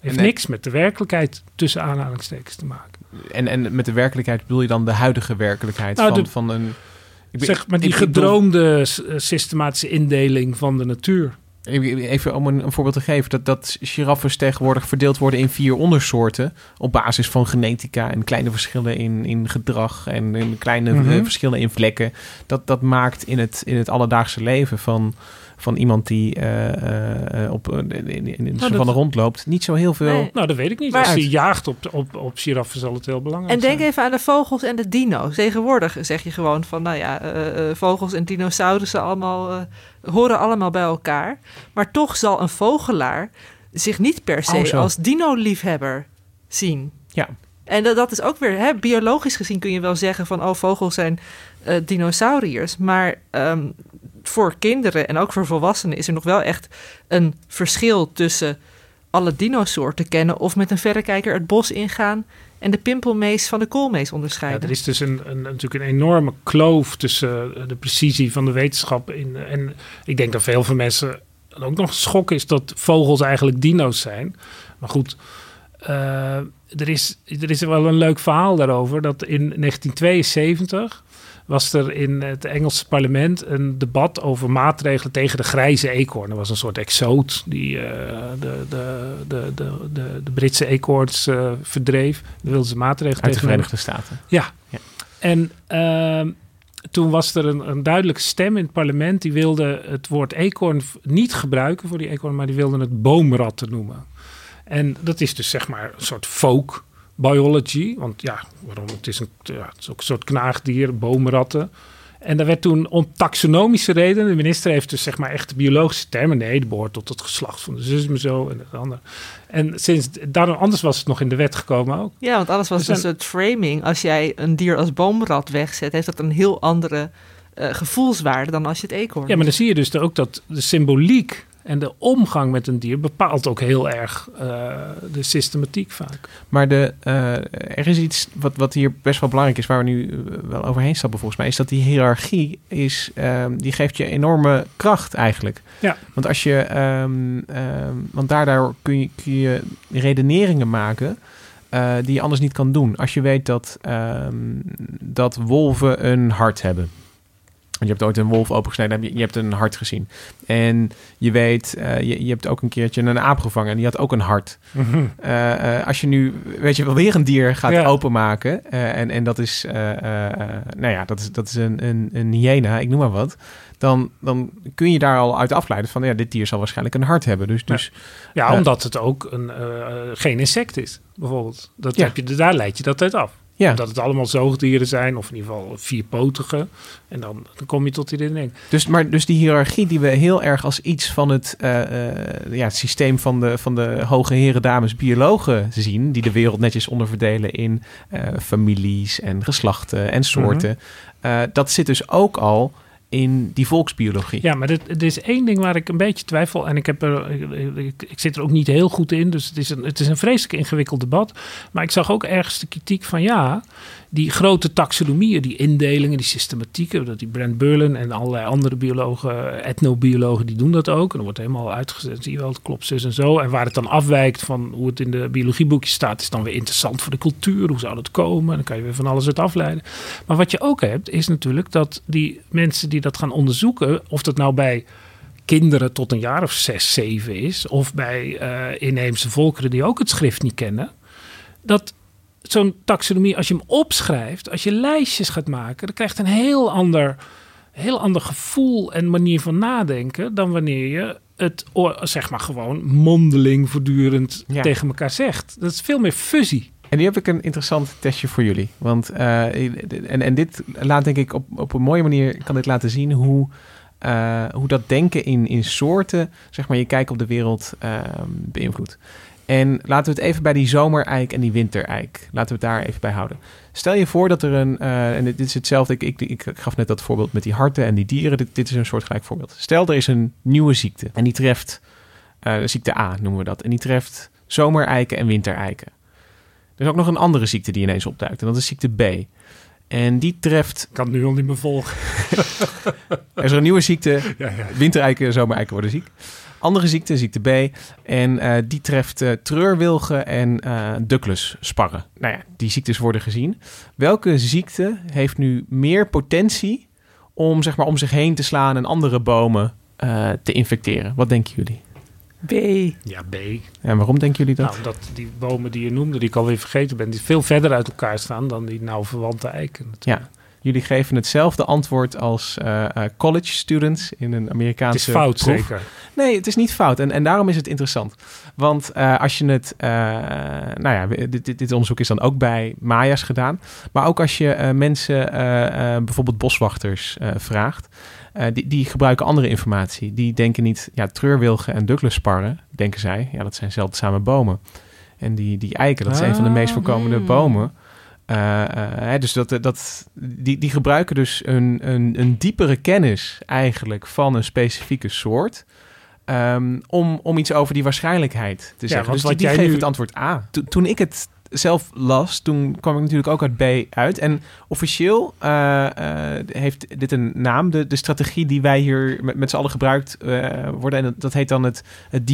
Heeft En, niks met de werkelijkheid tussen aanhalingstekens te maken. en, en met de werkelijkheid bedoel je dan de huidige werkelijkheid Nou, van, de- van een... Zeg maar die ik- gedroomde eh, systematische indeling van de natuur. Even om een, een voorbeeld te geven, dat, dat giraffes tegenwoordig verdeeld worden in vier ondersoorten. Op basis van genetica en kleine verschillen in, in gedrag en in kleine Mhm. eh, verschillen in vlekken. Dat, dat maakt in het, in het alledaagse leven van, van iemand die eh, eh, eh, op, in, in, in de rondloopt niet zo heel veel. Nee. Nou, dat weet ik niet. Maar- Als je jaagt op, op, op giraffen zal het heel belangrijk En denk zijn. even aan de vogels en de dino's. Tegenwoordig zeg je gewoon van, nou ja, eh, eh, vogels en dinosaurussen allemaal, eh, horen allemaal bij elkaar. Maar toch zal een vogelaar zich niet per se Oh, als dino-liefhebber zien. Ja. En dat, dat is ook weer, hè, biologisch gezien kun je wel zeggen van, oh, vogels zijn eh, dinosauriërs. Maar ehm, voor kinderen en ook voor volwassenen is er nog wel echt een verschil tussen alle dinosoorten kennen of met een verrekijker het bos ingaan en de pimpelmees van de koolmees onderscheiden. er is dus een, een, natuurlijk een enorme kloof tussen eh, de precisie van de wetenschap. In, en ik denk dat veel van mensen ook nog schok is dat vogels eigenlijk dino's zijn. Maar goed, eh, er, is, er is wel een leuk verhaal daarover. Dat in 1972 was er in het Engelse parlement een debat over maatregelen tegen de grijze eekhoorn. Er was een soort exoot die eh, de, de, de, de, de, de Britse eekhoorns eh, verdreef. Daar wilden ze maatregelen Uit de tegen. Verenigde Staten. Ja. Ja. En ehm, toen was er een, een duidelijke stem in het parlement die wilde het woord eekhoorn niet gebruiken voor die eekhoorn, maar die wilde het boomratten noemen. En dat is dus zeg maar een soort folk biology. Want ja, waarom? Het is, een, ja, het is ook een soort knaagdier, boomratten. En daar werd toen om taxonomische redenen, de minister heeft dus zeg maar echt de biologische termen. Nee, die behoort tot het geslacht van de zus en zo en het andere. En sinds daarom, anders was het nog in de wet gekomen ook. Ja, want alles was Dus het framing. Als jij een dier als boomrat wegzet, heeft dat een heel andere eh, gevoelswaarde dan als je het eekhoorn. Ja, maar dan zie je dus ook dat de symboliek en de omgang met een dier bepaalt ook heel erg eh, de systematiek vaak. Maar de, eh, er is iets wat, wat hier best wel belangrijk is, waar we nu eh, wel overheen stappen volgens mij, is dat die hiërarchie is, ehm, die geeft je enorme kracht eigenlijk. Ja. Want als je, ehm, ehm, want daardoor kun je, kun je redeneringen maken die je anders niet kan doen. Als je weet dat, dat wolven een hart hebben. Want je hebt ooit een wolf opengesneden, je, hebt een hart gezien. En je weet, eh, je, je hebt ook een keertje een aap gevangen en die had ook een hart. Eh, eh, als je nu, weet je wel, weer een dier gaat Ja. openmaken. en, en dat is, nou ja, dat is, dat is een, een, een hyena, ik noem maar wat. Dan, dan kun je daar al uit afleiden van, ja, dit dier zal waarschijnlijk een hart hebben. Dus, dus Ja, omdat het ook een, geen insect is, bijvoorbeeld. Dat Ja. heb je, daar leid je dat uit af. Ja. Omdat het allemaal zoogdieren zijn, of in ieder geval vierpotige. En dan, dan kom je tot die ding. Dus, maar, dus die hiërarchie die we heel erg als iets van het, eh, eh, ja, het systeem van de, van de hoge heren, dames, biologen zien, die de wereld netjes onderverdelen in eh, families en geslachten en soorten. Eh, dat zit dus ook al in die volksbiologie. Ja, maar er is één ding waar ik een beetje twijfel. En ik, heb er, ik zit er ook niet heel goed in. Dus het is, een, het is een vreselijk ingewikkeld debat. Maar ik zag ook ergens de kritiek van ja, die grote taxonomieën, die indelingen, die systematieken. Dat die Brent Burlen en allerlei andere biologen, etnobiologen, die doen dat ook. En dan wordt helemaal uitgezet. Zie je wel, het klopt zus en zo. En waar het dan afwijkt van hoe het in de biologieboekjes staat, is dan weer interessant voor de cultuur. Hoe zou dat komen? Dan kan je weer van alles uit afleiden. Maar wat je ook hebt, is natuurlijk dat die mensen die dat gaan onderzoeken, of dat nou bij kinderen tot een jaar of zes, zeven is, of bij eh, inheemse volkeren die ook het schrift niet kennen, dat zo'n taxonomie, als je hem opschrijft, als je lijstjes gaat maken, dan krijgt een heel ander, heel ander gevoel en manier van nadenken dan wanneer je het zeg maar gewoon mondeling voortdurend Ja. tegen elkaar zegt. Dat is veel meer fusie. En nu heb ik een interessant testje voor jullie. Want, eh, en, en dit laat denk ik op, op een mooie manier kan dit laten zien hoe, eh, hoe dat denken in, in soorten, zeg maar, je kijk op de wereld eh, beïnvloedt. En laten we het even bij die zomereik en die wintereik, laten we het daar even bij houden. Stel je voor dat er een, eh, en dit, is hetzelfde, ik, ik, ik gaf net dat voorbeeld met die harten en die dieren, dit, dit is een soortgelijk voorbeeld. Stel er is een nieuwe ziekte en die treft, eh, ziekte A noemen we dat, en die treft zomereiken en wintereiken. Er is ook nog een andere ziekte die ineens opduikt. En dat is ziekte B. En die treft... Ik kan het nu al niet meer volgen. er is een nieuwe ziekte. Ja, ja. Wintereiken, zomereiken worden ziek. Andere ziekte, ziekte B. En eh, die treft eh, treurwilgen en eh Douglas sparren. Nou ja, die ziektes worden gezien. Welke ziekte heeft nu meer potentie om, zeg maar, om zich heen te slaan en andere bomen eh, te infecteren? Wat denken jullie? B. Ja, B. En waarom denken jullie dat? Nou, omdat die bomen die je noemde, die ik alweer vergeten ben, die veel verder uit elkaar staan dan die nauw verwante eiken. Ja, jullie geven hetzelfde antwoord als eh, college students in een Amerikaanse Het is fout, proef. zeker. Nee, het is niet fout. En, en daarom is het interessant. Want eh, als je het... nou ja, dit, dit, dit onderzoek is dan ook bij Maya's gedaan. Maar ook als je mensen, bijvoorbeeld boswachters, vraagt... die, die gebruiken andere informatie. Die denken niet, ja, treurwilgen en Douglassparren, denken zij, ja, dat zijn zeldzame bomen. En die, die eiken, dat is een van de meest voorkomende Hmm. bomen. Eh, eh, hè, dus dat, dat, die, die gebruiken dus een, een, een diepere kennis eigenlijk van een specifieke soort. ehm, om, om iets over die waarschijnheid te Ja, zeggen. Dus die, wat die jij nu- het antwoord A. To- toen ik het zelf las, toen kwam ik natuurlijk ook uit B uit. En officieel eh, eh, heeft dit een naam. De, de strategie die wij hier met, met z'n allen gebruikt eh, worden. En dat, dat heet dan het, het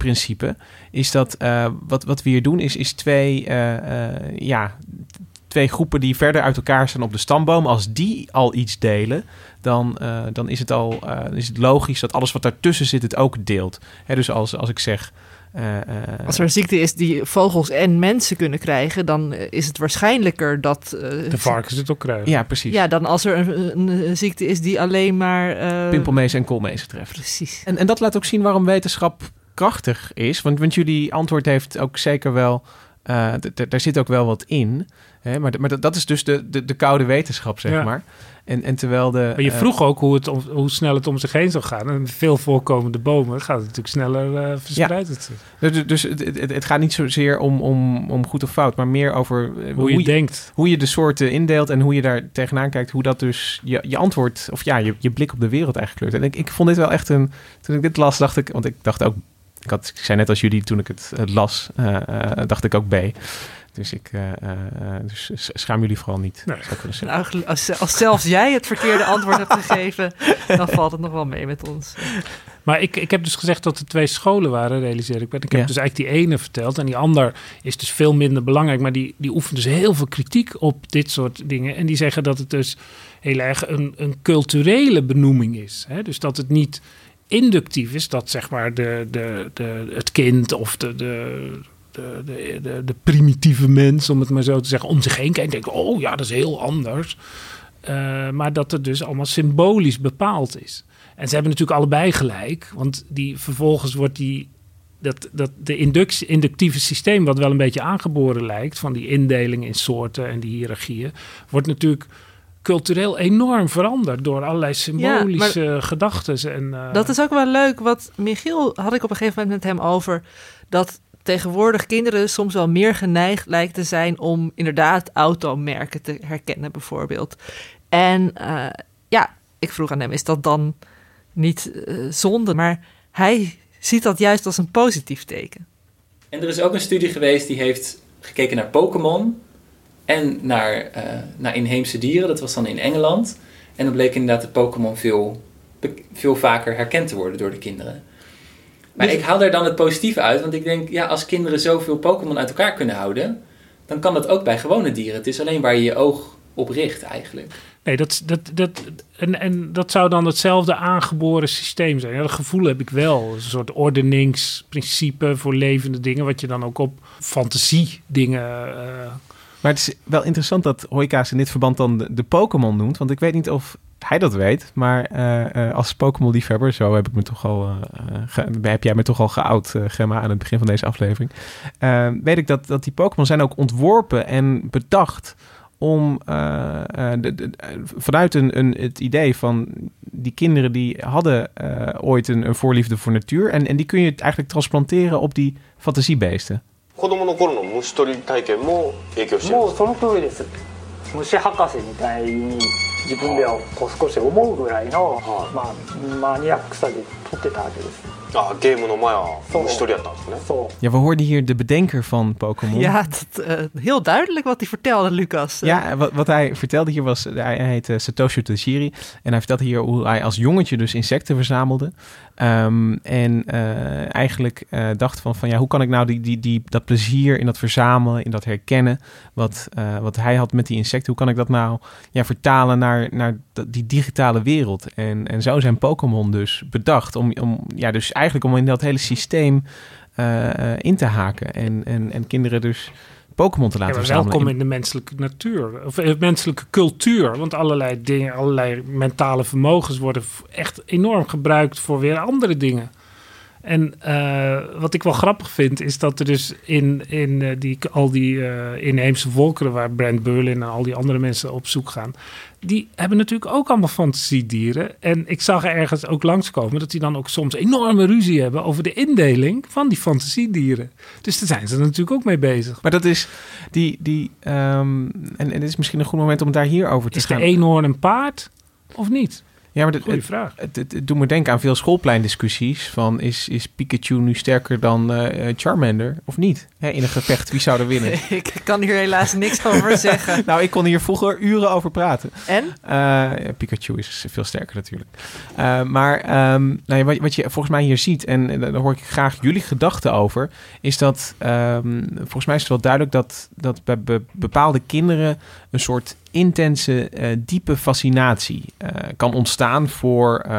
diversiteitsprincipe. Is dat eh, wat, wat we hier doen, is, is twee, eh, eh, ja, twee groepen die verder uit elkaar staan op de stamboom. Als die al iets delen, dan, eh, dan is, het al, eh, is het logisch dat alles wat daartussen zit het ook deelt. Hè, dus als, als ik zeg. eh, eh, Als er een ziekte is die vogels en mensen kunnen krijgen, dan is het waarschijnlijker dat. eh, De varkens het ook krijgen. ja, precies. Ja, dan als er een, ziekte is die alleen maar. eh, Pimpelmees en koolmees treft. Precies. En, en dat laat ook zien waarom wetenschap krachtig is. Want, want jullie antwoord heeft ook zeker wel d- daar zit ook wel wat in. Hè? Maar, maar dat- is dus de, de, de koude wetenschap, zeg Ja. maar. En, en terwijl de... Maar je eh, vroeg ook hoe, het om, hoe snel het om zich heen zou gaan. En veel voorkomende bomen gaat het natuurlijk sneller verspreid. het zich. Dus, dus het, het, het gaat niet zozeer om, om, om goed of fout, maar meer over Hoe je denkt. hoe je de soorten indeelt en hoe je daar tegenaan kijkt, hoe dat dus je, je antwoord, of ja, je, je blik op de wereld eigenlijk kleurt. En ik, ik vond dit wel echt een, toen ik dit las, dacht ik, want ik dacht ook, ik, had, ik zei net als jullie toen ik het, het las, eh, eh, dacht ik ook B. Dus ik, eh, dus schaam jullie vooral niet. Nee. Nou, als, als zelfs jij het verkeerde antwoord hebt gegeven, dan valt het nog wel mee met ons. Maar ik, ik heb dus gezegd dat er twee scholen waren, realiseer ik me. Ik heb Ja. dus eigenlijk die ene verteld. En die ander is dus veel minder belangrijk. Maar die, die oefent dus heel veel kritiek op dit soort dingen. En die zeggen dat het dus heel erg een, een culturele benoeming is. Hè? Dus dat het niet inductief is. Dat zeg maar de, de, de, het kind of de... de de, de, de, primitieve mens, om het maar zo te zeggen, om zich heen kijkt en denkt: oh ja, dat is heel anders. Eh, maar dat het dus allemaal symbolisch bepaald is. En ze hebben natuurlijk allebei gelijk, want die, vervolgens wordt die, dat, dat de inductie, inductieve systeem, wat wel een beetje aangeboren lijkt, van die indeling in soorten en die hiërarchieën, wordt natuurlijk cultureel enorm veranderd door allerlei symbolische gedachten. En, eh, Dat is ook wel leuk, wat Michiel had ik op een gegeven moment met hem over, dat tegenwoordig kinderen soms wel meer geneigd lijkt te zijn om inderdaad automerken te herkennen bijvoorbeeld. En eh, ja, ik vroeg aan hem, is dat dan niet eh, zonde? Maar hij ziet dat juist als een positief teken. En er is ook een studie geweest die heeft gekeken naar Pokémon en naar, eh, naar inheemse dieren. Dat was dan in Engeland. En dan bleek inderdaad de Pokémon veel, veel vaker herkend te worden door de kinderen. Maar Dus- ik haal er dan het positieve uit, want ik denk, ja, als kinderen zoveel Pokémon uit elkaar kunnen houden, dan kan dat ook bij gewone dieren. Het is alleen waar je je oog op richt eigenlijk. Nee, dat, dat, dat, en, en dat zou dan hetzelfde aangeboren systeem zijn. Ja, dat gevoel heb ik wel. Een soort ordeningsprincipe voor levende dingen, wat je dan ook op fantasie dingen. eh, Maar het is wel interessant dat Hoikaas in dit verband dan de, Pokémon noemt. Want ik weet niet of hij dat weet. Maar eh, eh, als Pokémon-liefhebber, zo heb, ik me toch al, eh, heb jij me toch al geout, Gemma, aan het begin van deze aflevering. Eh, weet ik dat, dat die Pokémon zijn ook ontworpen en bedacht om vanuit een, een, het idee van die kinderen die hadden ooit een, een voorliefde voor natuur. En, en die kun je eigenlijk transplanteren op die fantasiebeesten. 子供の頃の虫取り体験も影響してるんですもうその通りです虫博士みたいに自分ではこう少し思うぐらいの、まあ、マニアックさで撮ってたわけですあゲームの前はそう虫取りやったんですねそう Ja, we hoorden hier de bedenker van Pokémon. Ja, dat, eh, heel duidelijk wat hij vertelde, Lucas. Ja, wat, wat hij vertelde hier was, hij heet eh, Satoshi Tajiri. En hij vertelde hier hoe hij als jongetje dus insecten verzamelde. Ehm, en eh, eigenlijk eh, dacht van, van ja, hoe kan ik nou die, die, die, dat plezier in dat verzamelen, in dat herkennen, wat, eh, wat hij had met die insecten, hoe kan ik dat nou ja, vertalen naar, naar die digitale wereld? En, en zo zijn Pokémon dus bedacht om, om, ja, dus eigenlijk om in dat hele systeem in te haken. En, en, en kinderen dus Pokémon te ja, laten verzamelen. welkom in de menselijke natuur. Of eh, menselijke cultuur. Want allerlei dingen, allerlei mentale vermogens worden echt enorm gebruikt voor weer andere dingen. En eh, wat ik wel grappig vind, is dat er dus in, in eh, die, al die eh, inheemse volkeren waar Brand Berlin en al die andere mensen op zoek gaan, die hebben natuurlijk ook allemaal fantasiedieren. En ik zag er ergens ook langskomen dat die dan ook soms enorme ruzie hebben over de indeling van die fantasiedieren. Dus daar zijn ze natuurlijk ook mee bezig. Maar dat is die. die ehm, en, en het is misschien een goed moment om daar hier over te Is de gaan. eenhoorn een paard of niet? Ja, maar dat, Goeie het, vraag. het, het, het doet me denken aan veel schoolpleindiscussies. Van is, is Pikachu nu sterker dan eh, eh, Charmander of niet? Hè, in een gevecht, wie zou er winnen? Ik kan hier helaas niks over zeggen. nou, ik kon hier vroeger uren over praten. En? Eh, ja, Pikachu is veel sterker natuurlijk. Eh, maar ehm, nou ja, wat, wat je volgens mij hier ziet, en, en daar hoor ik graag jullie gedachten over, is dat ehm, volgens mij is het wel duidelijk dat, dat bij be- bepaalde kinderen een soort intense, eh, diepe fascinatie eh, kan ontstaan voor, eh,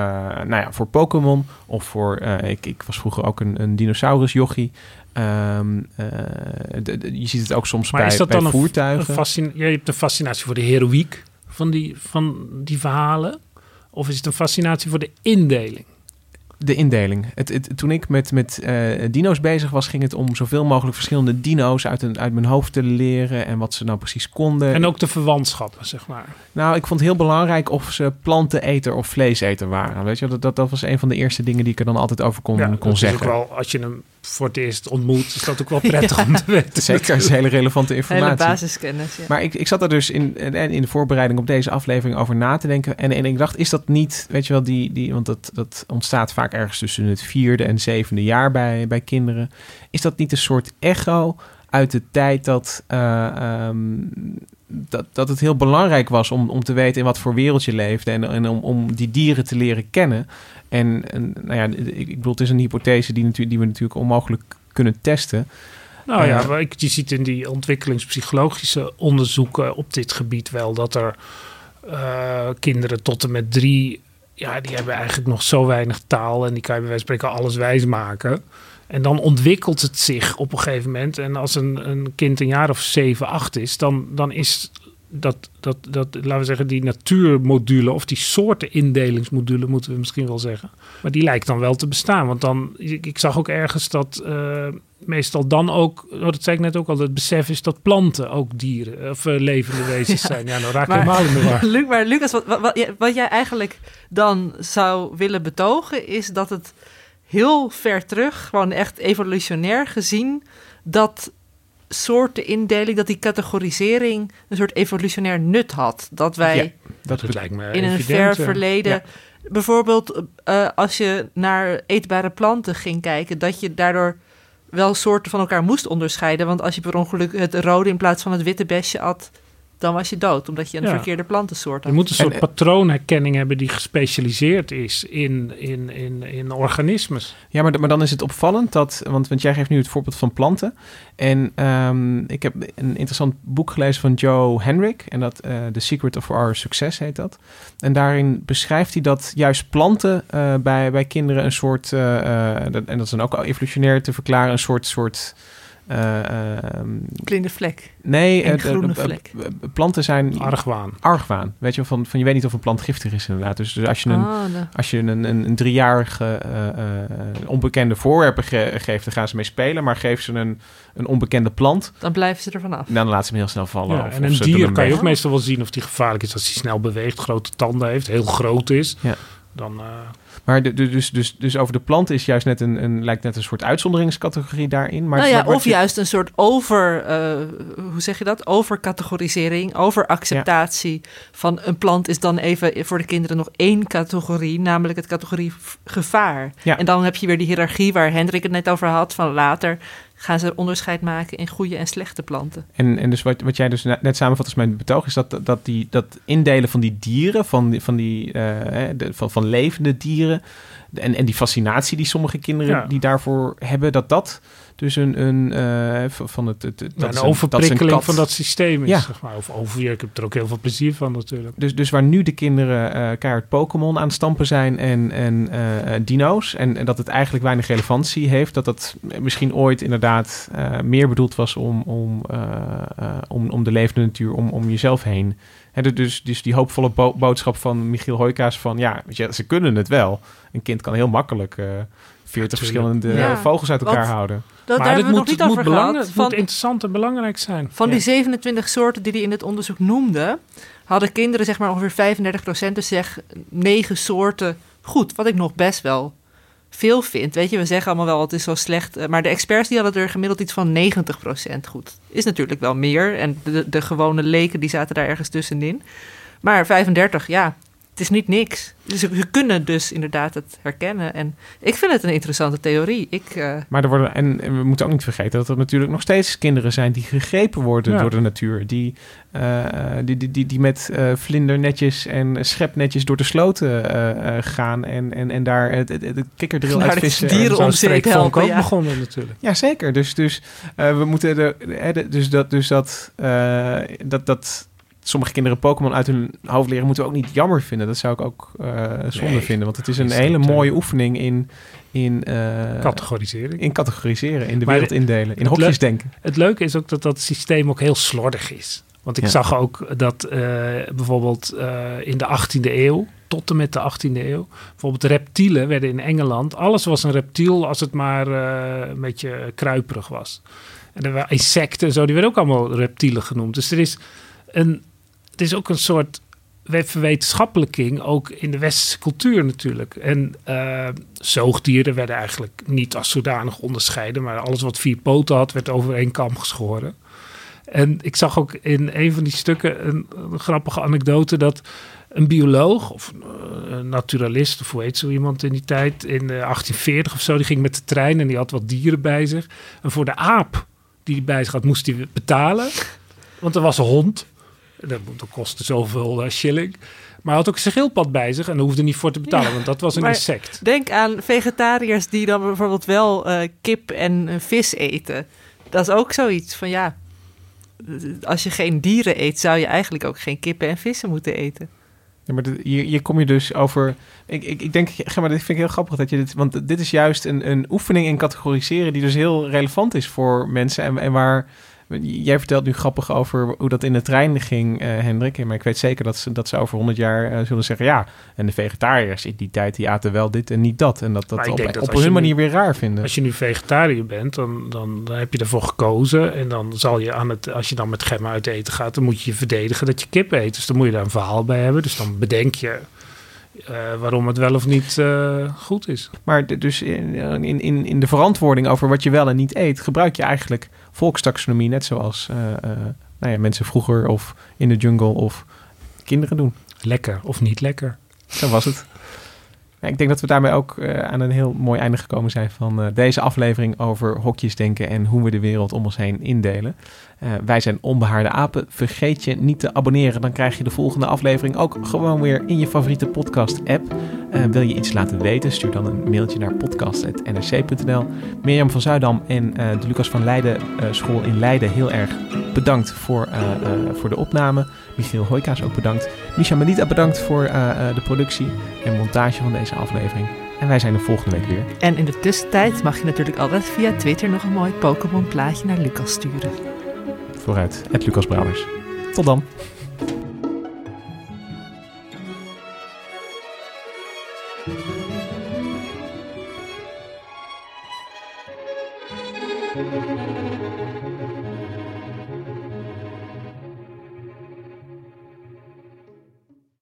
nou ja, voor Pokémon of voor, ik, ik was vroeger ook een, een dinosaurusjochie. Ehm, eh, je ziet het ook soms Maar bij, is dat bij dan een, voertuigen. een Je hebt een fascinatie voor de heroïek van die, van die verhalen? Of is het een fascinatie voor de indeling? De indeling. Het, het, toen ik met, met eh, dino's bezig was, ging het om zoveel mogelijk verschillende dino's uit, een, uit mijn hoofd te leren en wat ze nou precies konden. En ook de verwantschappen, zeg maar. Nou, ik vond het heel belangrijk of ze planteneter of vleeseter waren. Weet je, dat, dat, dat was een van de eerste dingen die ik er dan altijd over kon, Ja, kon dat is zeggen. ook wel, als je hem voor het eerst ontmoet, is dat ook wel prettig om te weten. Zeker, dat is hele relevante informatie. Hele basiskennis, ja. Maar ik, ik zat daar dus in, en in de voorbereiding op deze aflevering over na te denken. En, en ik dacht, is dat niet, weet je wel, die, die, want dat, dat ontstaat vaak ergens tussen het vierde en zevende jaar bij, bij kinderen. Is dat niet een soort echo uit de tijd dat, eh, ehm, dat, dat het heel belangrijk was om, om te weten in wat voor wereld je leefde en, en om, om die dieren te leren kennen? En, en nou ja, ik, ik bedoel, het is een hypothese die, natuurlijk, die we natuurlijk onmogelijk kunnen testen. Nou ja, Eh, maar je ziet in die ontwikkelingspsychologische onderzoeken op dit gebied wel dat er eh, kinderen tot en met drie, ja, die hebben eigenlijk nog zo weinig taal en die kan je bij wijze van spreken alles wijs maken. En dan ontwikkelt het zich op een gegeven moment. En als een, een kind een jaar of zeven, acht is, dan, dan is dat, dat, dat, laten we zeggen, die natuurmodule of die soorten indelingsmodule, moeten we misschien wel zeggen. Maar die lijkt dan wel te bestaan. Want dan, ik, ik zag ook ergens dat eh, meestal dan ook, oh, dat zei ik net ook al, het besef is dat planten ook dieren of eh, levende wezens zijn. Ja, nou raak ik Maar- helemaal in de war. Maar Lucas, wat, wat, wat, wat jij eigenlijk dan zou willen betogen, is dat het heel ver terug, gewoon echt evolutionair gezien, dat soorten indeling, dat die categorisering een soort evolutionair nut had. Dat wij Ja, dat lijkt me in een ver verleden. Ja. Bijvoorbeeld eh, als je naar eetbare planten ging kijken, dat je daardoor wel soorten van elkaar moest onderscheiden. Want als je per ongeluk het rode in plaats van het witte besje at, dan was je dood, omdat je een Ja. verkeerde plantensoort Je had. moet een soort En- patroonherkenning hebben die gespecialiseerd is in, in, in, in organismes. Ja, maar, maar dan is het opvallend dat, want, want jij geeft nu het voorbeeld van planten. En ehm, ik heb een interessant boek gelezen van Joe Henrik. En dat eh The Secret of Our Success heet dat. En daarin beschrijft hij dat juist planten eh, bij, bij kinderen een soort, eh, eh, dat- en dat is dan ook al evolutionair te verklaren, een soort. soort eh, Blinde vlek. Nee, Een eh, groene eh, eh, vlek. eh, planten zijn Argwaan. argwaan. Weet je, van, van je weet niet of een plant giftig is inderdaad. Dus, dus als je een, de- als je een, een, een driejarige eh, eh, onbekende voorwerpen ge- geeft, dan gaan ze mee spelen. Maar geef ze een, een onbekende plant, dan blijven ze ervan af. dan laat ze hem heel snel vallen. Ja, of- en een dier kan je ook meestal wel zien of die gevaarlijk is als hij snel beweegt, grote tanden heeft, heel groot is. Ja. Dan, eh, Maar de, de- dus, dus, dus over de plant is juist net een, een, lijkt net een soort uitzonderingscategorie daarin. Maar, nou ja, maar of je- juist een soort over, eh, hoe zeg je dat? Overcategorisering, overacceptatie van een plant is dan even voor de kinderen nog één categorie, namelijk het categorie gevaar. Ja. En dan heb je weer die hiërarchie waar Hendrik het net over had, van later gaan ze onderscheid maken in goede en slechte planten. En, en dus wat, wat jij dus net samenvat als mijn betoog is dat, dat, die, dat indelen van die dieren, van, die, van, die, eh, de, van, van levende dieren en, en die fascinatie die sommige kinderen Ja. die daarvoor hebben, dat dat dus een, een eh, van- het, het, het- ja, dat een dat overprikkeling van dat systeem is, Ja. zeg maar. Of over, ik heb er ook heel veel plezier van natuurlijk. Dus, dus waar nu de kinderen eh keihard Pokémon aan het stampen zijn en, en eh, dino's. En, en dat het eigenlijk weinig relevantie heeft. Dat dat misschien ooit inderdaad eh, meer bedoeld was om, om, eh, eh, om, om de levende natuur, om, om jezelf heen. Hè, dus, dus die hoopvolle bo- boodschap van Michiel Hoijkaas van ja, weet je, ze kunnen het wel. Een kind kan heel makkelijk eh 40 verschillende Ja, vogels uit elkaar want- houden. Dat, maar daar hebben we moet, nog niet over moet, gehad. het moet interessant en belangrijk zijn. Van Ja. die 27 soorten die hij in het onderzoek noemde, hadden kinderen zeg maar ongeveer 35% dus zeg 9 soorten goed. Wat ik nog best wel veel vind. Weet je, we zeggen allemaal wel het is zo slecht. eh, Maar de experts die hadden er gemiddeld iets van 90% goed. Is natuurlijk wel meer. En de, de gewone leken die zaten daar ergens tussenin. Maar 35, ja, het is niet niks. Dus ze kunnen dus inderdaad het herkennen. En ik vind het een interessante theorie. Ik, eh, Maar er worden, en, en we moeten ook niet vergeten dat er natuurlijk nog steeds kinderen zijn die gegrepen worden Ja. door de natuur. Die, eh, die, die, die, die met eh, vlindernetjes en schepnetjes door de sloten eh, eh, gaan en, en, en daar het, het, het kikkerdril de uitvissen. dieren om zeep Streekvonk helpen, ook ja. begonnen natuurlijk. Ja, zeker. Dus, dus eh, we moeten de, hè, de- dus dat, dus dat, eh, dat, dat sommige kinderen Pokémon uit hun hoofd leren, moeten we ook niet jammer vinden. Dat zou ik ook eh, zonde Nee, vinden, want het is een hele eh, mooie oefening in, in, eh, Categorisering. in categoriseren, in de Maar wereld de- indelen, in hokjes denken. Het leuke is ook dat dat systeem ook heel slordig is. Want ik Ja. zag ook dat bijvoorbeeld in de 18e eeuw, tot en met de 18e eeuw. Bijvoorbeeld reptielen werden in Engeland, alles was een reptiel als het maar een beetje kruiperig was. En er waren insecten en zo, die werden ook allemaal reptielen genoemd. Dus er is een, het is ook een soort verwetenschapelijking, ook in de westerse cultuur natuurlijk. En eh, zoogdieren werden eigenlijk niet als zodanig onderscheiden, maar alles wat vier poten had, werd over één kam geschoren. En ik zag ook in een van die stukken een, grappige anekdote dat een bioloog of eh, een naturalist, of hoe heet zo iemand in die tijd, in eh, 1840 of zo, die ging met de trein en die had wat dieren bij zich. En voor de aap die hij bij zich had, moest hij betalen, want er was een hond. Dat, dat kostte zoveel eh, shilling. Maar hij had ook een schildpad bij zich en daar hoefde niet voor te betalen, Ja, want dat was een insect. Denk aan vegetariërs die dan bijvoorbeeld wel eh, kip en eh, vis eten. Dat is ook zoiets van ja. Als je geen dieren eet, zou je eigenlijk ook geen kippen en vissen moeten eten. Ja, maar dit- hier, hier kom je dus over. Ik, ik, ik denk, maar, dit vind ik heel grappig dat je dit. Want dit is juist een, een oefening in categoriseren die dus heel relevant is voor mensen. En, en waar. Jij vertelt nu grappig over hoe dat in de trein ging, eh, Hendrik. Maar ik weet zeker dat ze, dat ze over 100 jaar eh, zullen zeggen: ja. En de vegetariërs in die tijd die aten wel dit en niet dat. En dat dat op, dat hun nu- manier weer raar vinden. Als je nu vegetariër bent, dan, dan, dan heb je ervoor gekozen. En dan zal je aan het, als je dan met gemma uit eten gaat, dan moet je je verdedigen dat je kip eet. Dus dan moet je daar een verhaal bij hebben. Dus dan bedenk je eh, waarom het wel of niet goed is. Maar de- dus in, in, in, in de verantwoording over wat je wel en niet eet, gebruik je eigenlijk volkstaxonomie, net zoals eh, eh, nou ja, mensen vroeger of in de jungle of kinderen doen. Lekker of niet lekker. Zo was het. Ik denk dat we daarmee ook eh, aan een heel mooi einde gekomen zijn van eh, deze aflevering over hokjes denken en hoe we de wereld om ons heen indelen. Eh, wij zijn Onbehaarde Apen. Vergeet je niet te abonneren, dan krijg je de volgende aflevering ook gewoon weer in je favoriete podcast-app. Wil je iets laten weten, stuur dan een mailtje naar podcast.nrc.nl. Mirjam van Zuidam en de Lucas van Leiden school in Leiden heel erg bedankt voor, voor de opname. Michiel Hoijkaas ook bedankt. Misha Melita bedankt voor eh, eh, de productie en montage van deze aflevering. En wij zijn er volgende week weer. En in de tussentijd mag je natuurlijk altijd via Twitter nog een mooi Pokémon plaatje naar Lucas sturen. Vooruit, het Lucas Brouwers. Tot dan.